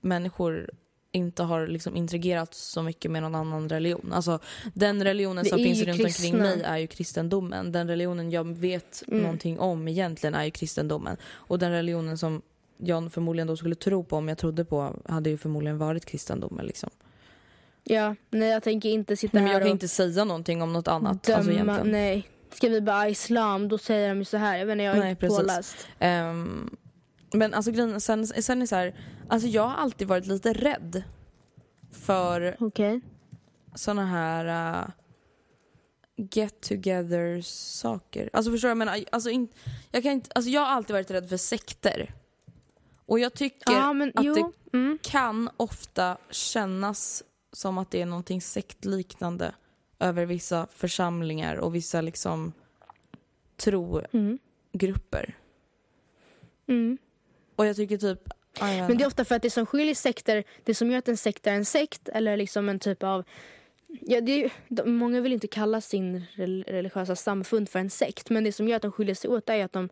människor inte har liksom intrigerat så mycket med någon annan religion. Alltså den religionen
Det
som finns runt omkring
kristna.
mig är ju kristendomen. Den religionen jag vet
Mm.
någonting om egentligen är ju kristendomen. Och den religionen som jag förmodligen då skulle tro på om jag trodde på hade ju förmodligen varit kristendomen liksom.
Ja, nej jag tänker inte sitta
Men
här
jag kan
och
inte säga någonting om något annat.
döma.
Alltså egentligen.
nej. Ska vi bara islam, då säger de ju så här. Jag vet inte, jag är
Nej,
inte
precis.
påläst.
Ehm, men alltså grejen, sen, sen är det så här, alltså jag har alltid varit lite rädd för
Okej.
såna här uh, get together saker. Alltså förstår du menar? Alltså, in, jag, kan inte, alltså jag har alltid varit rädd för sekter. Och jag tycker
Ja, men
att
jo.
det
Mm.
kan ofta kännas som att det är någonting sektliknande över vissa församlingar och vissa liksom trogrupper.
Mm.
Och jag tycker typ... vet
Men det är ofta för att det som skiljer sekter, det som gör att en sekt är en sekt eller liksom en typ av Ja, är, många vill inte kalla sin rel- religiösa samfund för en sekt men det som gör att de skiljer sig åt är att de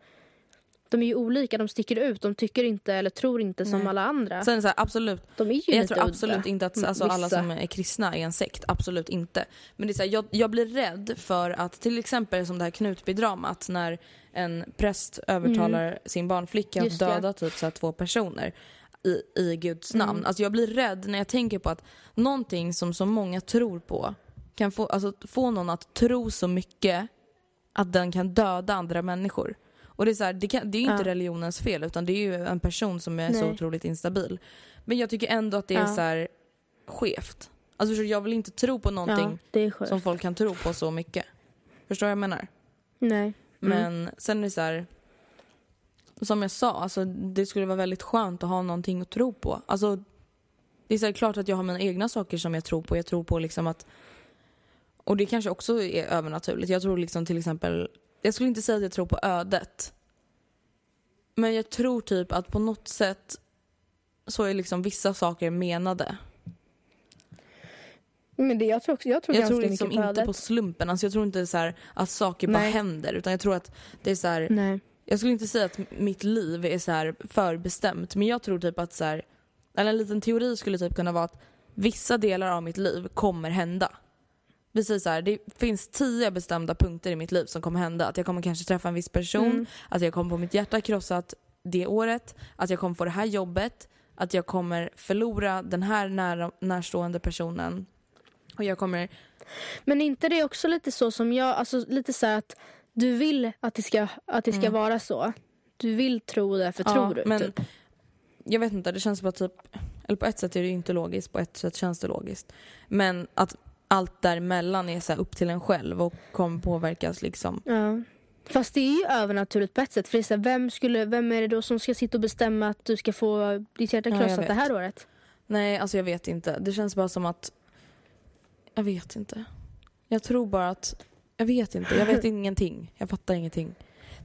de är ju olika, de sticker ut, de tycker inte eller tror inte som
Nej.
alla andra.
Sen så här, absolut,
de är ju
jag
lite
tror
udda.
absolut inte att alltså, alla
Vissa.
som är kristna är en sekt. Absolut inte. Men det är så här, jag, jag blir rädd för att till exempel som det här Knutby-dramat när en präst övertalar sin barnflicka att
Mm.
Döda typ så här, två personer i, i Guds namn.
Mm.
Alltså jag blir rädd när jag tänker på att någonting som så många tror på kan få, alltså, få någon att tro så mycket att den kan döda andra människor. Och det är, så här, det, kan, det är ju inte
Ja.
religionens fel utan det är ju en person som är så
Nej.
otroligt instabil. Men jag tycker ändå att det är
Ja.
så här skevt. Alltså jag vill inte tro på
Ja,
någonting
skönt.
som folk kan tro på så mycket. Förstår du vad jag menar?
Nej. Mm.
Men sen är det så här. Som jag sa, alltså, det skulle vara väldigt skönt att ha någonting att tro på. Alltså, det är så här, klart att jag har mina egna saker som jag tror på. Jag tror på liksom att... Och det kanske också är övernaturligt. Jag tror liksom till exempel... Jag skulle inte säga att jag tror på ödet. Men jag tror typ att på något sätt så är liksom vissa saker menade.
Men det, jag tror, också, jag tror
Jag tror liksom inte
ödet.
på slumpen. Alltså jag tror inte så här att saker bara
Nej.
händer. Utan jag tror att det är så här...
Nej.
Jag skulle inte säga att mitt liv är så här förbestämt men jag tror typ att så här, eller en liten teori skulle typ kunna vara att vissa delar av mitt liv kommer hända. Vi säger så här, det finns tio bestämda punkter i mitt liv som kommer hända. Att jag kommer kanske träffa en viss person,
Mm.
att jag kommer få mitt hjärta krossat det året, att jag kommer få det här jobbet, att jag kommer förlora den här nära, närstående personen. Och jag kommer...
Men inte det också lite så som jag, alltså lite så att du vill att det ska, att det ska vara så. Du vill tro det för tror du.
men
typ.
jag vet inte, det känns bara typ, eller på ett sätt är det ju inte logiskt, på ett sätt känns det logiskt. Men att allt däremellan är så upp till en själv och kommer påverkas liksom.
Ja. Fast det är ju övernaturligt på ett sätt. För det är så här, vem, skulle, vem är det då som ska sitta och bestämma att du ska få ditt hjärta
Ja,
krossat
vet.
det här året?
Nej, alltså jag vet inte. Det känns bara som att, jag vet inte. Jag tror bara att, jag vet inte, jag vet ingenting. Jag fattar ingenting.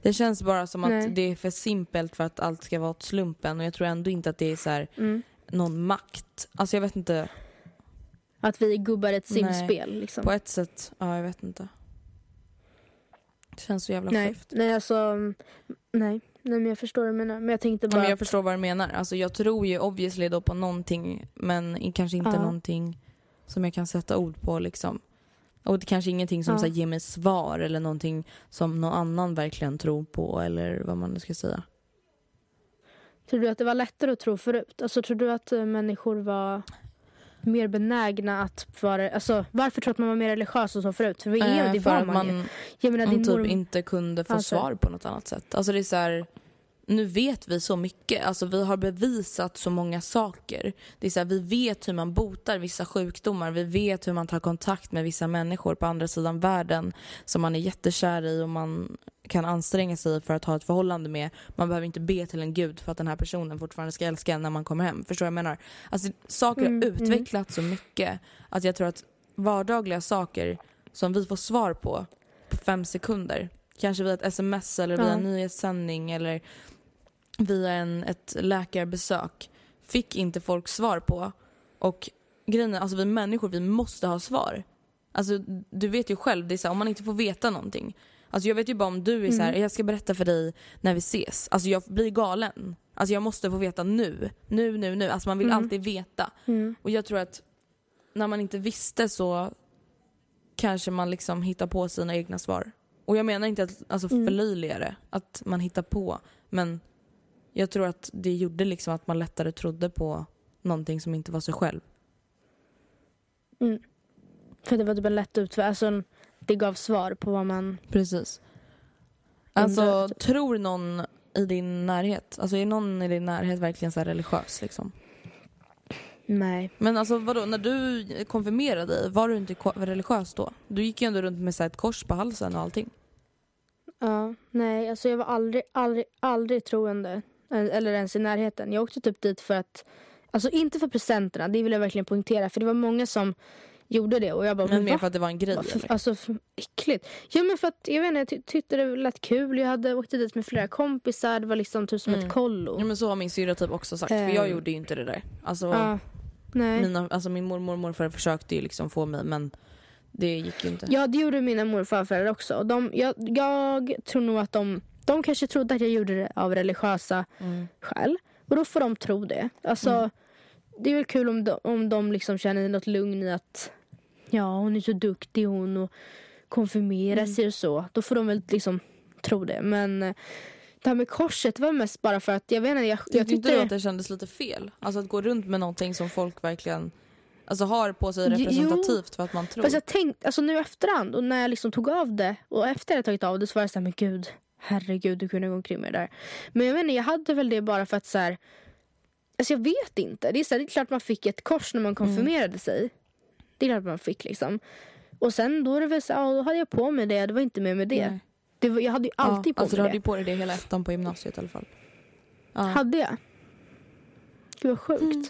Det känns bara som
Nej.
att det är för simpelt för att allt ska vara åt slumpen och jag tror ändå inte att det är så här
Mm.
någon makt. Alltså jag vet inte,
Att vi gubbar ett simspel. Liksom.
på ett sätt, ja jag vet inte. Det känns så jävla
Nej,
skevt.
nej alltså. Nej. nej, men jag förstår vad du menar. Men jag tänkte
Ja,
bara
men jag förstår vad du menar. Alltså, jag tror ju obviously då på någonting men kanske inte
Ja.
någonting som jag kan sätta ord på liksom. Och det kanske ingenting som
Ja.
så här, ger mig svar eller någonting som någon annan verkligen tror på eller vad man nu ska säga.
Tror du att det var lättare att tro förut? Alltså tror du att eh, människor var mer benägna att vara... Alltså varför tror att man var mer religiös och så förut? För är,
Eh,
det
för
var man, ju.
man
Jag menar din
typ
mormor...
inte kunde få
Alltså.
svar på något annat sätt. Alltså det är så här, nu vet vi så mycket. Alltså vi har bevisat så många saker. Det är så här, vi vet hur man botar vissa sjukdomar. Vi vet hur man tar kontakt med vissa människor på andra sidan världen som man är jättekär i och man kan anstränga sig för att ha ett förhållande med. Man behöver inte be till en gud för att den här personen fortfarande ska älska en när man kommer hem. Förstår du vad jag menar? Alltså saker
Mm,
har
mm.
utvecklats så mycket att jag tror att vardagliga saker som vi får svar på på fem sekunder. Kanske via ett sms eller via en nyhetssändning eller via en, ett läkarbesök. Fick inte folk svar på. Och grejen är, alltså vi människor, vi måste ha svar. Alltså du vet ju själv, det är så här, om man inte får veta någonting. Alltså jag vet ju bara om du är så här, jag ska berätta för dig när vi ses. Alltså jag blir galen. Alltså jag måste få veta nu. Nu, nu, nu. Alltså man vill
Mm.
alltid veta.
Mm.
Och jag tror att när man inte visste så kanske man liksom hittar på sina egna svar. Och jag menar inte att alltså,
Mm.
förlöjliga det, att man hittar på. Men jag tror att det gjorde liksom att man lättare trodde på någonting som inte var sig själv.
Mm. För det var typ en lätt utväg. Alltså, det gav svar på vad man...
Precis. Alltså,
Undrar-
tror någon i din närhet, alltså är någon i din närhet verkligen så religiös liksom?
Nej.
Men alltså vadå, när du konfirmerade dig, var du inte religiös då? Du gick ju ändå runt med så ett kors på halsen och allting.
Ja, nej, alltså jag var aldrig, aldrig, aldrig troende. Eh, Eller ens i närheten. Jag åkte typ dit för att, alltså inte för presenterna, det vill jag verkligen poängtera. För det var många som gjorde det och jag bara,
Men mer
va?
för att det var en grej
Varför-
eller?
Alltså för äckligt. Ja men för att jag vet inte, jag ty- tyckte det lät kul. Jag hade åkt dit med flera kompisar. Det var liksom typ som
Mm.
ett kollo.
Ja men så har min syrra typ också sagt, för jag
Ehm.
gjorde ju inte det där. Alltså,
nej.
mina, alltså min mormor och morfar försökte ju liksom få mig men det gick ju inte.
Ja det gjorde mina mor och farföräldrar också. De, jag, jag tror nog att de, de kanske trodde att jag gjorde det av religiösa
Mm.
skäl. Och då får de tro det. Alltså,
Mm.
Det är väl kul om de, om de liksom känner något lugn i att ja hon är så duktig hon och konfirmerar
Mm.
sig och så. Då får de väl liksom tro det. Men eh, det här med korset var mest bara för att jag vet inte. Jag, jag
Tyckte du att det kändes lite fel? Alltså att gå runt med någonting som folk verkligen alltså, har på sig
Jo.
representativt för att man tror.
Fast jag tänkte, alltså nu efterhand och när jag liksom tog av det och efter jag tagit av det så var jag såhär, men gud, herregud du kunde gå omkring med det där. Men jag inte, jag hade väl det bara för att så här, alltså jag vet inte. Det är, så här, det är klart man fick ett kors när man konfirmerade sig. Det är klart man fick liksom. Och sen då är det väl så, ja, då hade jag på mig det, det var inte mer med det.
Nej.
det var, jag hade ju alltid
ja,
på
alltså, du
mig
hade
det.
ju på dig det hela ettan på gymnasiet i alla fall. Ja.
Hade jag? Gud vad sjukt.
Mm.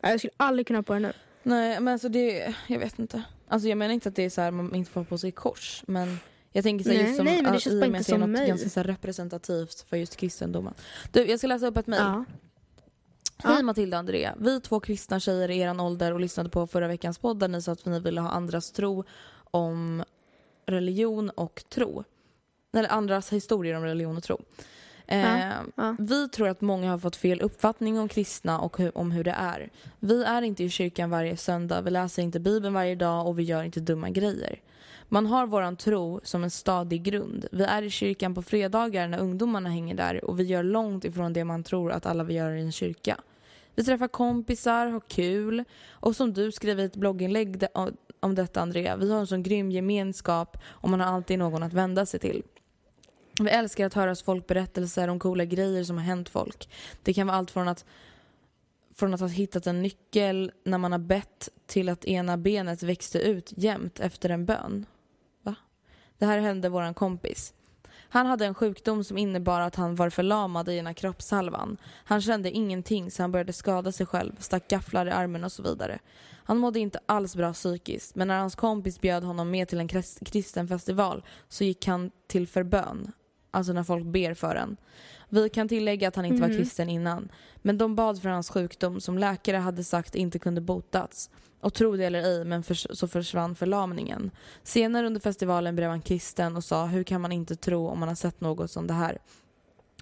Ja, Jag skulle aldrig kunna ha på det nu.
Nej men alltså det, jag vet inte. Alltså jag menar inte att det är så här man inte får på sig kors men jag tänker så här,
Nej,
just som,
nej, men det känns bara inte som
något
mig.
ganska så representativt för just kristendomen. Du jag ska läsa upp ett mejl.
Ja.
Hej
Ja.
Matilda och Andrea. Vi två kristna tjejer i eran ålder och lyssnade på förra veckans podd där ni sa att ni ville ha andras tro om religion och tro. Eller andras historier om religion och tro. Eh,
ja.
Vi tror att många har fått fel uppfattning om kristna och hur, om hur det är. Vi är inte i kyrkan varje söndag, vi läser inte bibeln varje dag och vi gör inte dumma grejer. Man har våran tro som en stadig grund. Vi är i kyrkan på fredagar när ungdomarna hänger där och vi gör långt ifrån det man tror att alla vill göra i en kyrka. Vi träffar kompisar, har kul och som du skrev i ett blogginlägg om detta Andrea, vi har en sån grym gemenskap och man har alltid någon att vända sig till. Vi älskar att höra folk berättelser om coola grejer som har hänt folk. Det kan vara allt från att från att ha hittat en nyckel när man har bett till att ena benet växte ut jämt efter en bön. Det här hände våran kompis. Han hade en sjukdom som innebar att han var förlamad i ena kroppshalvan. Han kände ingenting så han började skada sig själv, stack gafflar i armen och så vidare. Han mådde inte alls bra psykiskt men när hans kompis bjöd honom med till en kristen festival så gick han till förbön. Alltså när folk ber för en. Vi kan tillägga att han inte var
Mhm.
kristen innan. Men de bad för hans sjukdom som läkare hade sagt inte kunde botats. Och tro det eller ej, men för, så försvann förlamningen. Senare under festivalen blev han kristen och sa hur kan man inte tro om man har sett något som det här?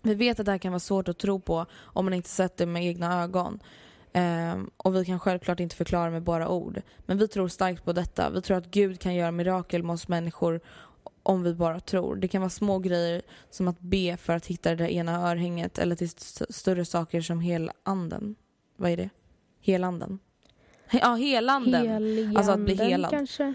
Vi vet att det här kan vara svårt att tro på om man inte sett det med egna ögon. Ehm, och vi kan självklart inte förklara med bara ord. Men vi tror starkt på detta. Vi tror att Gud kan göra mirakel med oss människor om vi bara tror. Det kan vara små grejer som att be för att hitta det där ena örhänget eller till st- större saker som helanden. Vad är det? Helanden? He- ja, helanden.
Heliganden
Alltså att bli helad.
kanske?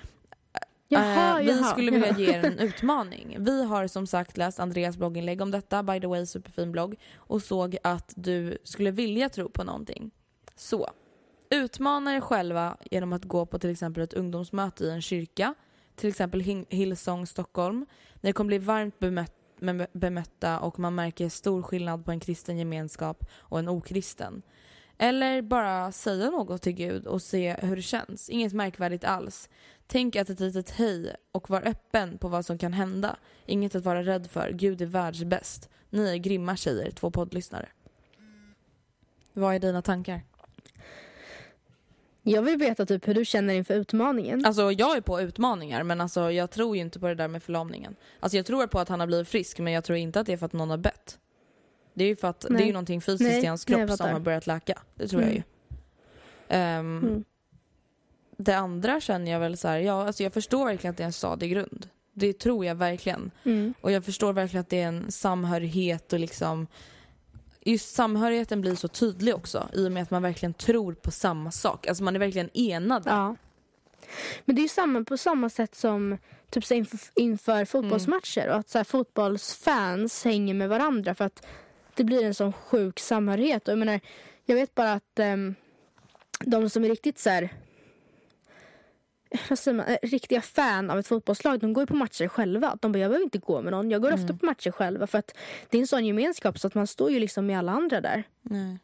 Jaha,
Eh, vi
jaha,
skulle vilja
jaha.
ge er en utmaning. Vi har som sagt läst Andreas blogginlägg om detta, by the way superfin blogg, och såg att du skulle vilja tro på någonting. Så, utmana er själva genom att gå på till exempel ett ungdomsmöte i en kyrka, till exempel Hillsong Stockholm. Ni kommer bli varmt bemött, bem- bemötta och man märker stor skillnad på en kristen gemenskap och en okristen. Eller bara säga något till Gud och se hur det känns. Inget märkvärdigt alls. Tänk att ett litet hej och var öppen på vad som kan hända. Inget att vara rädd för. Gud är världsbäst. Ni är grymma tjejer, två poddlyssnare. Vad är dina tankar?
Jag vill veta typ hur du känner inför utmaningen.
Alltså jag är på utmaningar men alltså jag tror ju inte på det där med förlamningen. Alltså jag tror på att han har blivit frisk men jag tror inte att det är för att någon har bett. Det är ju för att
Nej.
det är ju någonting fysiskt
Nej,
i hans
nej,
kropp
jag
som har börjat läka. Det tror jag
Mm.
ju. Ehm,
Mm.
Det andra känner jag väl så här, ja alltså jag förstår verkligen att det är en stadig grund. Det tror jag verkligen.
Mm.
Och jag förstår verkligen att det är en samhörighet och liksom Just samhörigheten blir så tydlig också i och med att man verkligen tror på samma sak. Alltså man är verkligen enade.
Ja. Men det är ju samma, på samma sätt som typ så inför, inför fotbollsmatcher och att så här, fotbollsfans hänger med varandra för att det blir en sån sjuk samhörighet. Och jag, menar, jag vet bara att um, de som är riktigt så här, vad säger man, eh, riktiga fan av ett fotbollslag, de går ju på matcher själva. De bara, jag behöver inte gå med någon. Jag går ofta på matcher själva för att det är en sån gemenskap så att man står ju liksom med alla andra där.
Nej.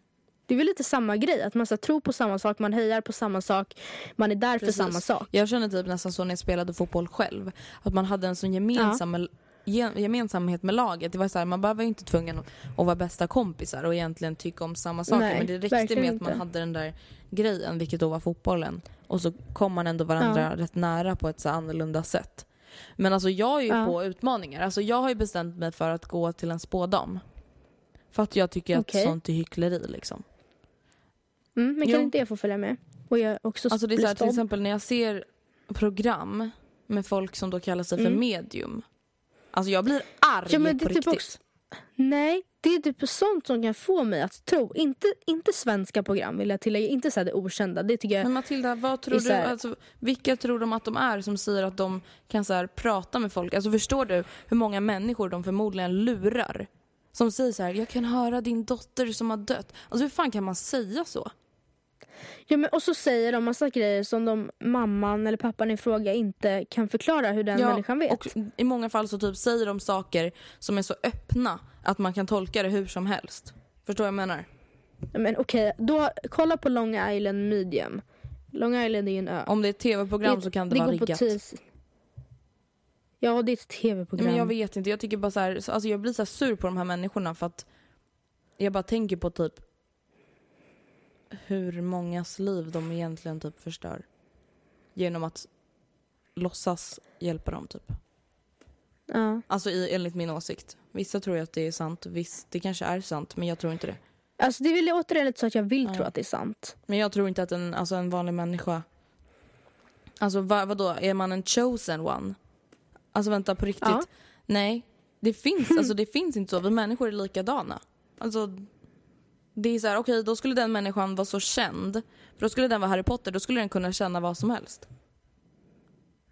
Det är väl lite samma grej, att man så tror på samma sak, man hejar på samma sak, man är där
Precis.
för samma sak.
Jag känner typ nästan så när jag spelade fotboll själv. Att man hade en sån gemensam, ge- gemensamhet med laget. Det var så här, man var inte tvungen att vara bästa kompisar och egentligen tycka om samma saker.
Nej,
men det räckte med att man
inte.
hade den där grejen, vilket då var fotbollen. Och så kom man ändå varandra rätt nära på ett så annorlunda sätt. Men alltså jag är ju
Ja.
på utmaningar. Alltså jag har ju bestämt mig för att gå till en spådam. För att jag tycker
Okej.
att sånt är hyckleri liksom.
Mm, men kan
Jo.
inte jag få följa med? Och jag också
Alltså det är så här, till exempel när jag ser program med folk som då kallar sig för
Mm.
medium. Alltså jag blir arg
Ja, men det
på
är typ
riktigt.
också- Nej, det är typ sånt som kan få mig att tro. Inte, inte svenska program vill jag tillägga. Inte så här det okända. Det tycker jag...
Men Matilda, vad tror du,
här-
alltså, vilka tror de att de är som säger att de kan så här, prata med folk? Alltså förstår du hur många människor de förmodligen lurar? Som säger så här, jag kan höra din dotter som har dött. Alltså hur fan kan man säga så?
Ja, men, och så säger de massa grejer som de, mamman eller pappan i fråga inte kan förklara hur den människan vet.
och i många fall så typ säger de saker som är så öppna att man kan tolka det hur som helst. Förstår vad jag menar?
Ja, Men okej, då kolla på Long Island Medium. Long Island är ju en ö.
Om det är ett tv-program så kan det, vara
går på
riggat.
Ja, det är ett tv-program.
Men jag vet inte, jag tycker bara så här, så- alltså jag blir så sur på de här människorna för att jag bara tänker på typ hur mångas liv de egentligen typ förstör. Genom att låtsas hjälpa dem typ.
Ja.
Alltså i, enligt min åsikt. Vissa tror ju att det är sant, visst det kanske är sant men jag tror inte det.
Alltså det är väl återigen lite så att jag vill
Ja.
tro att det är sant.
Men jag tror inte att en, alltså en vanlig människa... Alltså vad, vadå, är man en chosen one? Alltså vänta på riktigt.
Ja.
Nej, det finns, alltså, det finns inte så. Vi människor är likadana. Alltså, det är så här, okej då skulle den människan vara så känd. För då skulle den vara Harry Potter, då skulle den kunna känna vad som helst.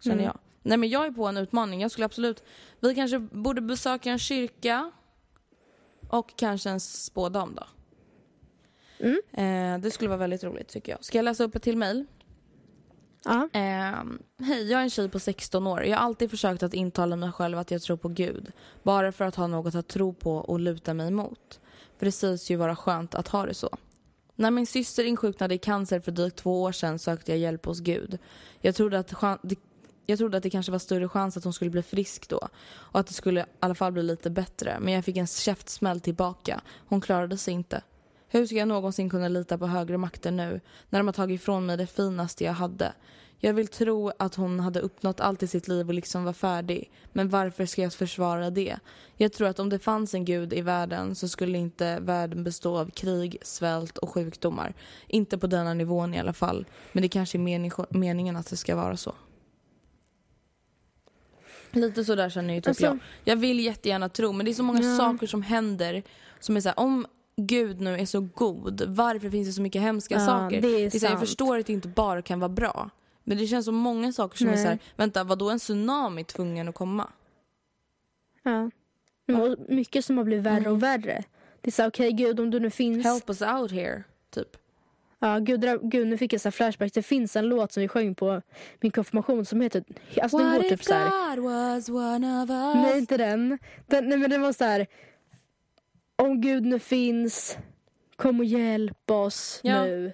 Känner
Mm.
jag. Nej men jag är på en utmaning. Jag skulle absolut, vi kanske borde besöka en kyrka. Och kanske en spådam då.
Mm.
Eh, det skulle vara väldigt roligt tycker jag. Ska jag läsa upp ett till mejl?
Ja.
Ehm, Hej, jag är en tjej på 16 år. Jag har alltid försökt att intala mig själv att jag tror på Gud. Bara för att ha något att tro på och luta mig emot. För det sägs ju vara skönt att ha det så. När min syster insjuknade i cancer för drygt två år sedan sökte jag hjälp hos Gud. Jag trodde att, jag trodde att det kanske var större chans att hon skulle bli frisk då. Och att det skulle i alla fall bli lite bättre. Men jag fick en käftsmäll tillbaka. Hon klarade sig inte. Hur ska jag någonsin kunna lita på högre makter nu när de har tagit ifrån mig det finaste jag hade? Jag vill tro att hon hade uppnått allt i sitt liv och liksom var färdig. Men varför ska jag försvara det? Jag tror att om det fanns en gud i världen så skulle inte världen bestå av krig, svält och sjukdomar. Inte på denna nivån i alla fall. Men det kanske är mening- meningen att det ska vara så. Lite så där känner ju typ
Alltså-
jag. Jag vill jättegärna tro men det är så många
Ja.
saker som händer som är så här, om Gud nu är så god, varför finns det så mycket hemska
Ja,
saker?
det är
så här, jag förstår att det inte bara kan vara bra. Men det känns som många saker som är
Nej.
så här, vänta var då en tsunami tvungen att komma?
Ja. Och mycket som har blivit värre och värre. Det är så okej gud om du nu finns.
Help us out here, typ.
Ja, gud, gud nu fick jag så flashback. Det finns en låt som vi sjöng på min konfirmation som heter... Alltså den går typ så här.
Was one of us?
Nej inte den. den. Nej men den var så här. Om gud nu finns. kom och hjälp oss
Ja.
nu.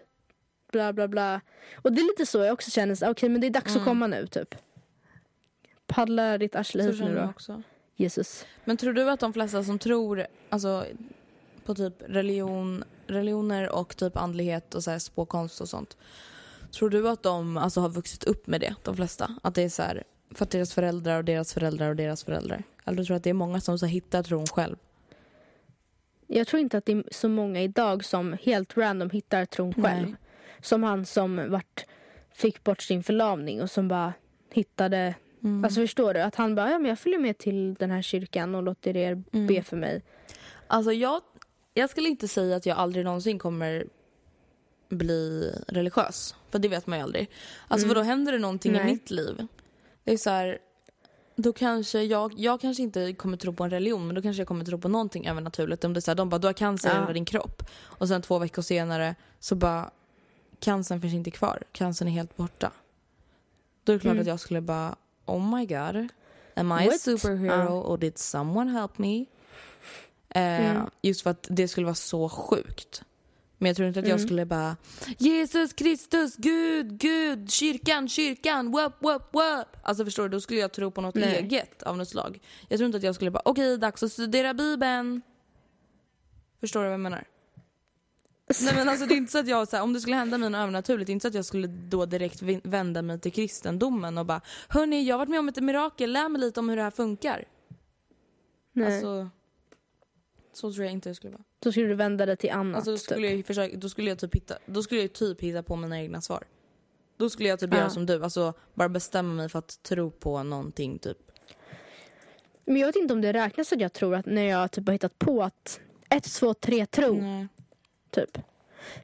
Bla bla bla. Och det är lite så jag också känner, okej men det är dags att komma nu typ. Paddla ditt arsle hit nu då.
också.
Jesus.
Men tror du att de flesta som tror alltså, på typ religion, religioner och typ andlighet och så här spåkonst och sånt. Tror du att de alltså, har vuxit upp med det, de flesta? Att det är så här, för att deras föräldrar och deras föräldrar och deras föräldrar? Eller du tror att det är många som så hittar tron själv?
Jag tror inte att det är så många idag som helt random hittar tron själv.
Nej.
Som han som vart, fick bort sin förlamning och som bara hittade
Mm.
Alltså förstår du? Att han bara, ja men jag följer med till den här kyrkan och låter er
Mm.
be för mig.
Alltså jag, jag skulle inte säga att jag aldrig någonsin kommer bli religiös. För det vet man ju aldrig. Alltså
Mm.
vadå, händer det någonting
Nej.
i mitt liv? Det är så här, då kanske jag, jag kanske inte kommer tro på en religion men då kanske jag kommer tro på någonting övernaturligt. Om det är så här, de bara, du har cancer i
Ja.
hela din kropp. Och sen två veckor senare så bara, cancern finns inte kvar. Cancern är helt borta. Då är det klart
Mm.
att jag skulle bara, oh my god. Am I a
What?
superhero
Ja.
or did someone help me? Eh,
Mm.
Just för att det skulle vara så sjukt. Men jag tror inte att jag
Mm.
skulle bara Jesus Kristus, Gud, Gud, kyrkan, kyrkan, wap, wap, wap. Alltså förstår du, då skulle jag tro på något
Nej.
eget av något slag. Jag tror inte att jag skulle bara okej, dags att studera bibeln. Förstår du vad jag menar? Nej men alltså det är inte så att jag, så här, om det skulle hända mig något övernaturligt, det är inte så att jag skulle då direkt vända mig till kristendomen och bara Hörni, jag har varit med om ett mirakel, lär mig lite om hur det här funkar.
Nej.
Alltså, så tror jag inte det skulle vara.
Då skulle du vända dig till annat.
Alltså, då, skulle
typ.
jag, försöka, då, skulle jag typ hitta, då skulle jag typ hitta på mina egna svar. Då skulle jag typ göra
Ja.
som du, alltså bara bestämma mig för att tro på någonting typ.
Men jag vet inte om det räknas att jag tror att när jag typ har hittat på att ett, två, tre tro.
Nej.
Typ.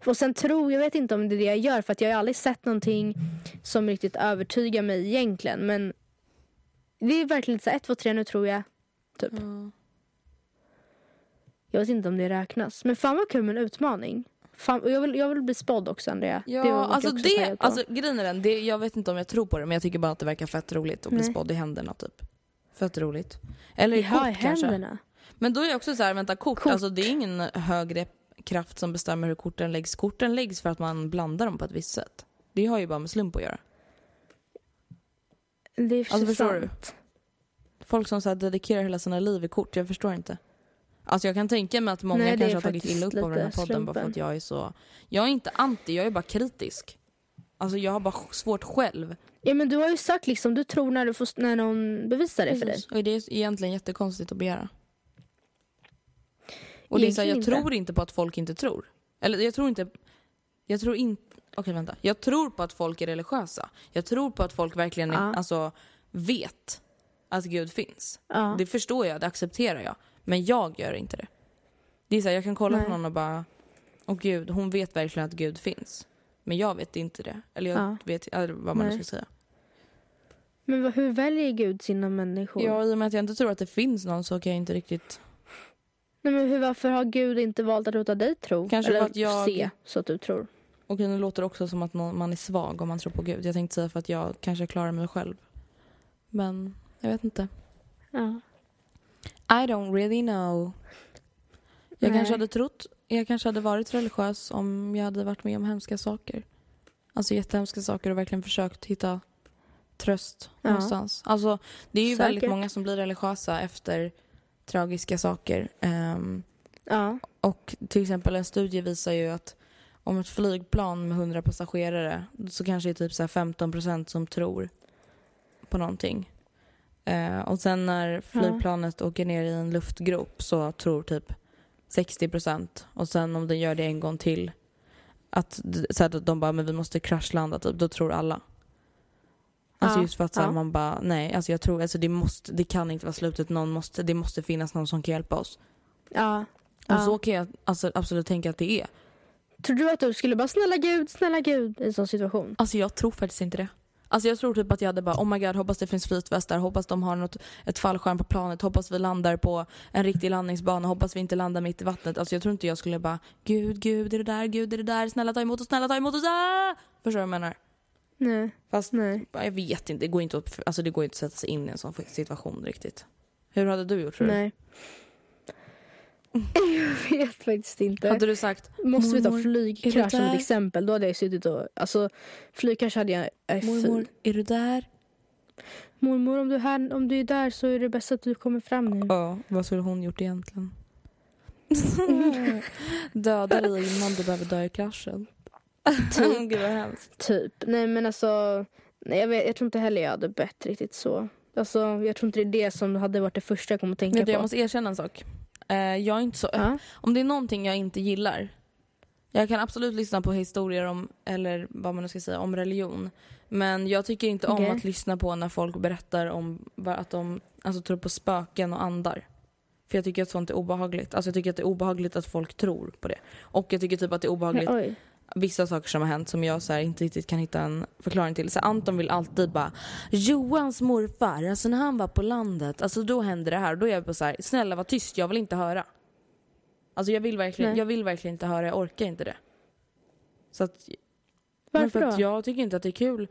Och sen tro, jag vet inte om det är det jag gör för att jag har aldrig sett någonting som riktigt övertygar mig egentligen. Men det är verkligen så här, ett, två, tre, nu tror jag. Typ.
Ja.
Jag vet inte om det räknas. Men fan vad kul med en utmaning. Fan, jag, vill, jag vill bli spådd också Andrea.
Ja,
Det
alltså det,
taggad på.
alltså grejen är den, det, jag vet inte om jag tror på det men jag tycker bara att det verkar fett roligt att bli
Nej.
spådd i händerna typ. Fett roligt. Eller i
ja, i
kort kanske.
händerna.
Men då är jag också så här, vänta kort,
Kort.
alltså det är ingen högre kraft som bestämmer hur korten läggs. Korten läggs för att man blandar dem på ett visst sätt. Det har ju bara med slump att göra.
Det är
Alltså, förstår du?
sant.
Folk som så dedikerar hela sina liv i kort, jag förstår inte. Alltså jag kan tänka mig att många
Nej,
kanske har tagit illa upp av den här podden bara för
slumpen.
att jag är så... Jag är inte anti, jag är bara kritisk. Alltså jag har bara svårt själv.
Ja men du har ju sagt liksom, du tror när, du får, när någon bevisar det för dig.
Och det är egentligen jättekonstigt att begära. Och det är så här, jag tror inte på att folk inte tror. Eller jag tror inte... Jag tror inte... Okej vänta. Jag tror på att folk är religiösa. Jag tror på att folk verkligen
Ja.
alltså, vet att Gud finns.
Ja.
Det förstår jag, det accepterar jag. Men jag gör inte det. Det är så här, jag kan kolla på
Nej.
någon och bara, åh gud, hon vet verkligen att Gud finns. Men jag vet inte det. Eller jag
Ja.
vet eller vad man nu ska säga.
Men hur väljer Gud sina människor?
Ja, i och med att jag inte tror att det finns någon så kan jag inte riktigt...
Nej, men hur, varför har Gud inte valt att låta dig tro?
Kanske
Eller
för att jag-
se så att du tror.
Och nu låter det också som att någon, man är svag om man tror på Gud. Jag tänkte säga för att jag kanske klarar mig själv. Men jag vet inte.
Ja.
I don't really know. Jag
Nej.
kanske hade trott, jag kanske hade varit religiös om jag hade varit med om hemska saker. Alltså jättehemska saker och verkligen försökt hitta tröst
Ja.
någonstans. Alltså det är ju
Säkert.
väldigt många som blir religiösa efter tragiska saker. Ehm,
Ja.
och till exempel en studie visar ju att om ett flygplan med 100 passagerare så kanske det är typ så här 15% som tror på någonting. Eh, och sen när flygplanet åker ner i en luftgrop så tror typ 60% och sen om den gör det en gång till att så här, de bara men vi måste kraschlanda typ, då tror alla. Alltså just för att så här, man bara nej, alltså jag tror alltså det måste, det kan inte vara slutet, någon måste, det måste finnas någon som kan hjälpa oss.
ja.
Och så kan jag alltså, absolut tänka att det är.
Tror du att du skulle bara snälla Gud, snälla Gud i en sån situation?
Alltså jag tror faktiskt inte det. Alltså jag tror typ att jag hade bara oh my god hoppas det finns flytvästar, hoppas de har något, ett fallskärm på planet, hoppas vi landar på en riktig landningsbana, hoppas vi inte landar mitt i vattnet. Alltså jag tror inte jag skulle bara gud, gud är det där, gud är det där, snälla ta emot oss, snälla ta emot oss, ah! Förstår du vad jag menar?
Nej.
Fast
Nej.
jag vet inte, det går inte att, alltså det går inte att sätta sig in i en sån situation riktigt. Hur hade du gjort tror du?
Nej. Jag vet faktiskt inte.
Hade du sagt
Måste vi ta flygkrasch som ett exempel? Då hade jag suttit och... Alltså, flygkrasch hade jag... Är
mormor, är du där?
Mormor, om du, är här, om du är där så är det bäst att du kommer fram nu.
Ja, vad skulle hon gjort egentligen? Döda dig innan du behöver dö i kraschen. Gud vad hemskt.
Typ. Nej men alltså, nej, jag, vet, jag tror inte heller jag hade bett riktigt så. Alltså, jag tror inte det är det som hade varit det första jag kom att tänka
jag
på.
måste erkänna en sak. Eh, jag är inte så
Ja.
Om det är någonting jag inte gillar. Jag kan absolut lyssna på historier om, eller vad man nu ska säga, om religion. Men jag tycker inte om
Okej.
att lyssna på när folk berättar om att de alltså, tror på spöken och andar. För jag tycker att sånt är obehagligt. Alltså jag tycker att det är obehagligt att folk tror på det. Och jag tycker typ att det är obehagligt
Oj.
Vissa saker som har hänt som jag så här, inte riktigt kan hitta en förklaring till. Så Anton vill alltid bara Johans morfar, alltså när han var på landet, alltså då hände det här. Då är jag bara så här, snälla var tyst, jag vill inte höra. Alltså jag vill verkligen,
Nej.
jag vill verkligen inte höra, jag orkar inte det. Så att,
Varför
för
då?
att jag tycker inte att det är kul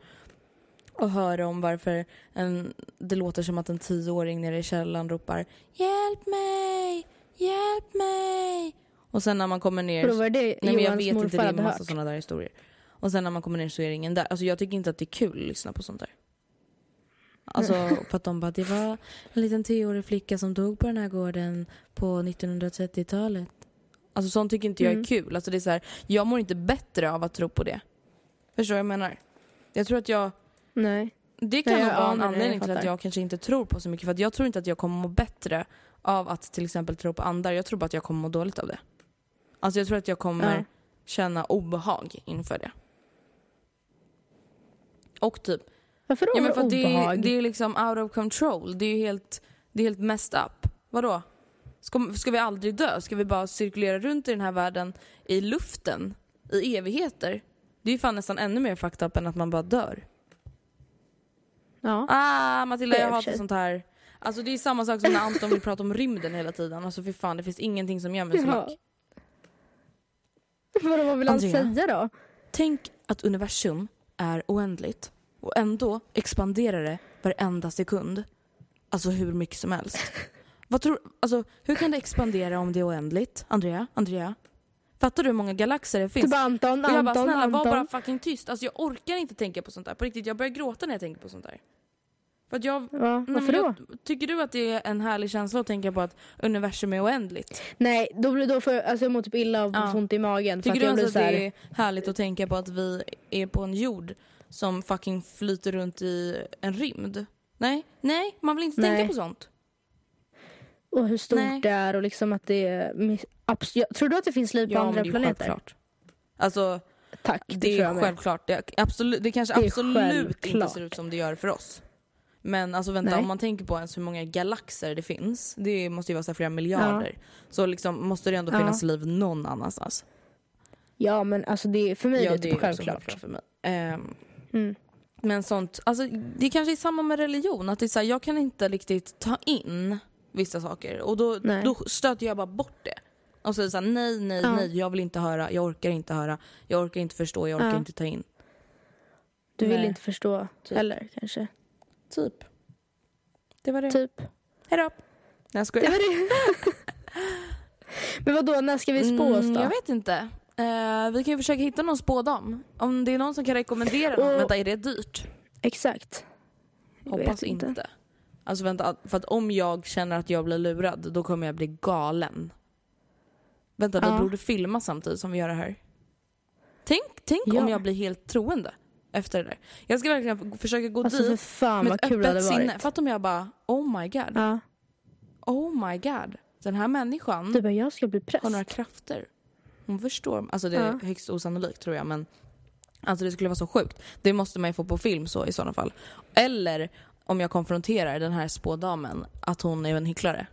att höra om varför en, det låter som att en tioåring nere i källaren ropar Hjälp mig! Hjälp mig! Och sen när man kommer ner
För då var det
Nej men jag vet inte, det är en massa sådana där historier. Och sen när man kommer ner så är det ingen där. Alltså jag tycker inte att det är kul att lyssna på sånt där. Alltså för att de bara, det var en liten tioårig flicka som dog på den här gården på 1930-talet. Alltså sånt tycker inte jag är
Mm.
kul. Alltså det är så här, jag mår inte bättre av att tro på det. Förstår du vad jag menar? Jag tror att jag,
Nej.
det kan
Nej,
nog vara en anledning till att jag kanske inte tror på så mycket. För att jag tror inte att jag kommer må bättre av att till exempel tro på andar. Jag tror bara att jag kommer må dåligt av det. Alltså jag tror att jag kommer
Ja.
känna obehag inför det. Och typ,
Varför då
ja men för att det, är- det är liksom out of control. Det är ju helt, det är helt messed up. Vadå? Ska, ska vi aldrig dö? Ska vi bara cirkulera runt i den här världen i luften i evigheter? Det är ju fan nästan ännu mer fucked up än att man bara dör.
Ja.
Ah Matilda jag hatar sånt här. Alltså det är samma sak som när Anton vill prata om rymden hela tiden. Alltså för fan det finns ingenting som gör mig så
Ja. Vadå, vad vill han
Andrea?
säga då?
Tänk att universum är oändligt och ändå expanderar det varenda sekund. Alltså hur mycket som helst. Vad tror, alltså, hur kan det expandera om det är oändligt? Andrea? Andrea? Fattar du hur många galaxer det finns?
Typ Anton,
och jag bara
Anton,
snälla
Anton.
var bara fucking tyst. Alltså jag orkar inte tänka på sånt där. På riktigt, jag börjar gråta när jag tänker på sånt där. För jag,
Va? Varför då?
jag, tycker du att det är en härlig känsla att tänka på att universum är oändligt?
Nej, då blir då jag, alltså jag mår typ illa och
Ja.
ont i magen. För
Tycker du alltså att
här,
det är härligt att tänka på att vi är på en jord som fucking flyter runt i en rymd? Nej, nej, man vill inte
Nej.
tänka på sånt.
och hur stort
Nej.
det är och liksom att det är... mis- abs- jag- Tror du att det finns liv på
Ja,
andra
det är
planeter?
självklart. Alltså,
Tack, det,
det är självklart. Det, absolut, det kanske
Det
absolut inte
självklart.
ser ut som det gör för oss. Men alltså vänta,
Nej.
om man tänker på ens hur många galaxer det finns, det måste ju vara så flera miljarder. Så liksom måste det ändå
Ja.
finnas liv någon annanstans.
Ja men alltså det, för mig är det,
det
typ självklart.
för mig. Ehm,
Mm.
Men sånt, alltså det kanske är samma med religion, att det är så här, jag kan inte riktigt ta in vissa saker och då,
Nej.
då stöter jag bara bort det. Och så är det så här, nej, nej,
Ja.
nej, jag vill inte höra, jag orkar inte höra, jag orkar inte förstå, jag orkar
Ja.
inte ta in.
Du vill
Nej.
inte förstå
Typ.
heller kanske.
Typ. Det var det.
Typ.
Hejdå. Nej jag
Det
skojar.
var det. men vad då när ska vi spå oss
Mm,
då?
jag vet inte. Eh, vi kan ju försöka hitta någon spådam. Om det är någon som kan rekommendera någon.
Och-
Vänta, är det dyrt?
Exakt. Jag
Hoppas
vet
inte. Alltså vänta, för att om jag känner att jag blir lurad, då kommer jag bli galen. Vänta, vi
Ja.
borde filma samtidigt som vi gör det här. Tänk, tänk
Ja.
om jag blir helt troende efter det där. Jag ska verkligen försöka gå
Alltså för
dit
fan
med
vad
ett
kul
öppet sinne. att om jag bara, oh my god,
Ja.
oh my god. Den här människan
Du bara, jag ska bli präst.
har några krafter. Hon förstår. Alltså det är
Ja.
högst osannolikt tror jag men Alltså det skulle vara så sjukt. Det måste man ju få på film så i sådana fall. Eller om jag konfronterar den här spådamen att hon är en hycklare.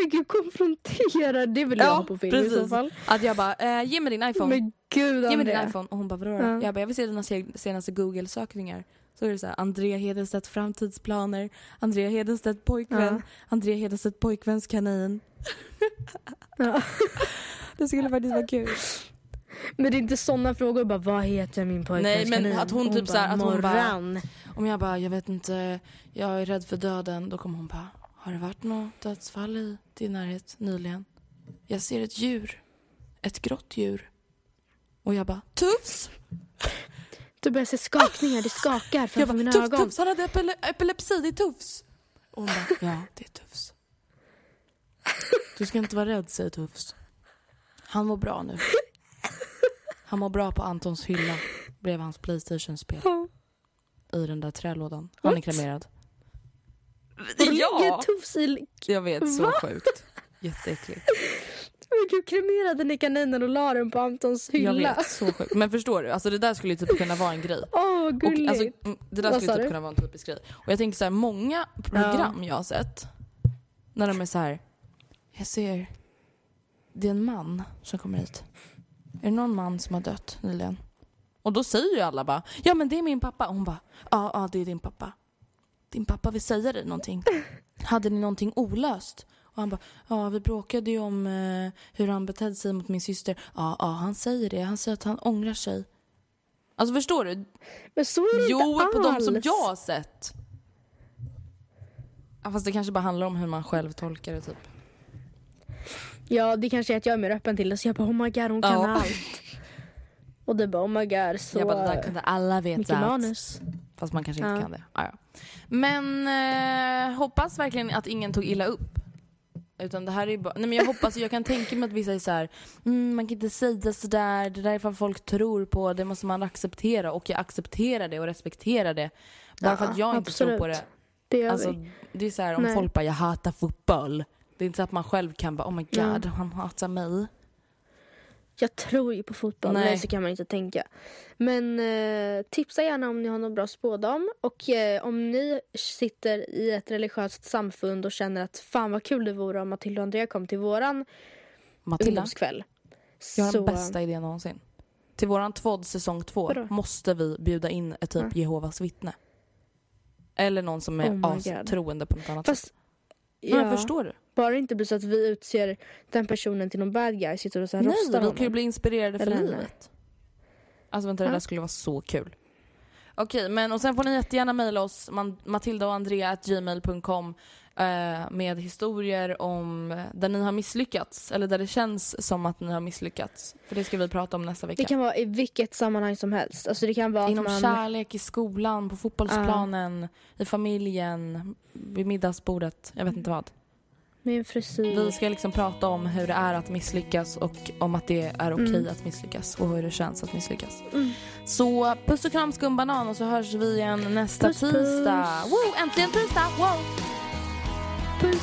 Men gud konfrontera, det vill jag ha på film i så fall.
Att jag bara, eh, ge mig din iPhone.
Men gud
Ge mig din iPhone. Och hon bara, vadå då?
Ja.
Jag bara, jag vill se dina se- senaste google-sökningar. Så är det så här, Andrea Hedenstedt framtidsplaner, Andrea Hedenstedt pojkvän,
Ja.
Andrea Hedenstedt pojkväns kanin.
Ja.
Det skulle faktiskt vara kul.
Men det är inte sådana frågor bara vad heter min pojkväns
Nej, men att hon
Och
typ så här, att hon bara-. Om jag bara, jag vet inte, jag är rädd för döden, då kommer hon bara, Har det varit något dödsfall i din närhet nyligen? Jag ser ett djur. Ett grått djur. Och jag bara, Tufs!
Du börjar se skakningar, det skakar
Jag
framför
bara,
mina
Tufs,
ögon.
Tufs, han hade epile epilepsi, det är Tufs. Och hon bara, ja, det är Tufs. Du ska inte vara rädd, säger Tufs. Han mår bra nu. Han mår bra på Antons hylla bredvid hans Playstation-spel. I den där trälådan. Han är kremerad.
Tufs i...
Jag vet, så
Va?
sjukt. Jätteäckligt.
Gud, kremerade ni kaninen och la den på Antons
Jag
hylla?
vet, så sjukt. Men förstår du, alltså det där skulle ju typ kunna vara en grej.
Åh,
Och,
gulligt.
alltså, mm, det där skulle typ
du?
kunna vara en typisk grej. Och jag tänker så här, många program jag har sett, när de är så här, jag ser, det är en man som kommer hit. Är det någon man som har dött nyligen? Och då säger ju alla bara, ja men det är min pappa. Och hon bara, ja, ja det är din pappa. Din pappa vill säga dig någonting. Hade ni någonting olöst? Och han bara, ja vi bråkade ju om eh, hur han betedde sig mot min syster. Ja, ja han säger det. Han säger att han ångrar sig. Alltså förstår du?
Men så är det
Jo,
inte
på
alls.
de som jag har sett. Ja, fast det kanske bara handlar om hur man själv tolkar det typ.
Ja, det kanske är att jag är mer öppen till det. Så jag bara, oh my god, hon kan
Ja.
allt. Och du bara, oh my god, så
jag bara, det där kunde alla
mycket
veta.
manus.
Fast man kanske inte
Ja.
kan det. Ja, ja. Men eh, hoppas verkligen att ingen tog illa upp. Utan det här är bara, nej men jag hoppas, jag kan tänka mig att vissa är så här, mm, man kan inte säga sådär, det där är vad folk tror på, det måste man acceptera. Och jag accepterar det och respekterar det. Bara
Ja,
för att jag inte tror på det.
Det gör
Alltså,
vi.
det är så här om
Nej.
folk bara, jag hatar fotboll. Det är inte så att man själv kan bara, oh my god,
Ja.
han hatar mig.
Jag tror ju på fotboll,
Nej.
nej. så kan man inte tänka. Men eh, tipsa gärna om ni har någon bra spådam. Och eh, om ni sitter i ett religiöst samfund och känner att fan vad kul det vore om Matilda och Andrea kom till våran
Matilda,
ungdomskväll.
jag har
så,
den bästa idén någonsin. Till våran tvådd säsong två
Vadå?
måste vi bjuda in ett typ
Ja.
Jehovas vittne. Eller någon som är
Oh
astroende på något annat
Fast,
sätt. Men
ja,
förstår du?
Bara det inte blir så att vi utser den personen till någon bad guy, sitter och så här
Nej,
rostar
vi
honom.
kan ju bli inspirerade för
Eller henne.
livet. Alltså vänta, det
Ja.
där skulle vara så kul. Okej, men och sen får ni jättegärna mejla oss, man, Matilda och Andrea gmail.com eh, med historier om eh, där ni har misslyckats eller där det känns som att ni har misslyckats. För det ska vi prata om nästa vecka.
Det kan vara i vilket sammanhang som helst. Alltså det kan vara
Inom
att man...
kärlek, i skolan, på fotbollsplanen, i familjen, vid middagsbordet. Jag vet inte vad.
Min frisyr.
Vi ska liksom prata om hur det är att misslyckas och om att det är okej
Mm.
att misslyckas och hur det känns att misslyckas.
Mm.
Så puss och kram skumbanan och så hörs vi igen nästa
Puss, puss.
tisdag. Woo, äntligen tisdag! Wow.
Puss.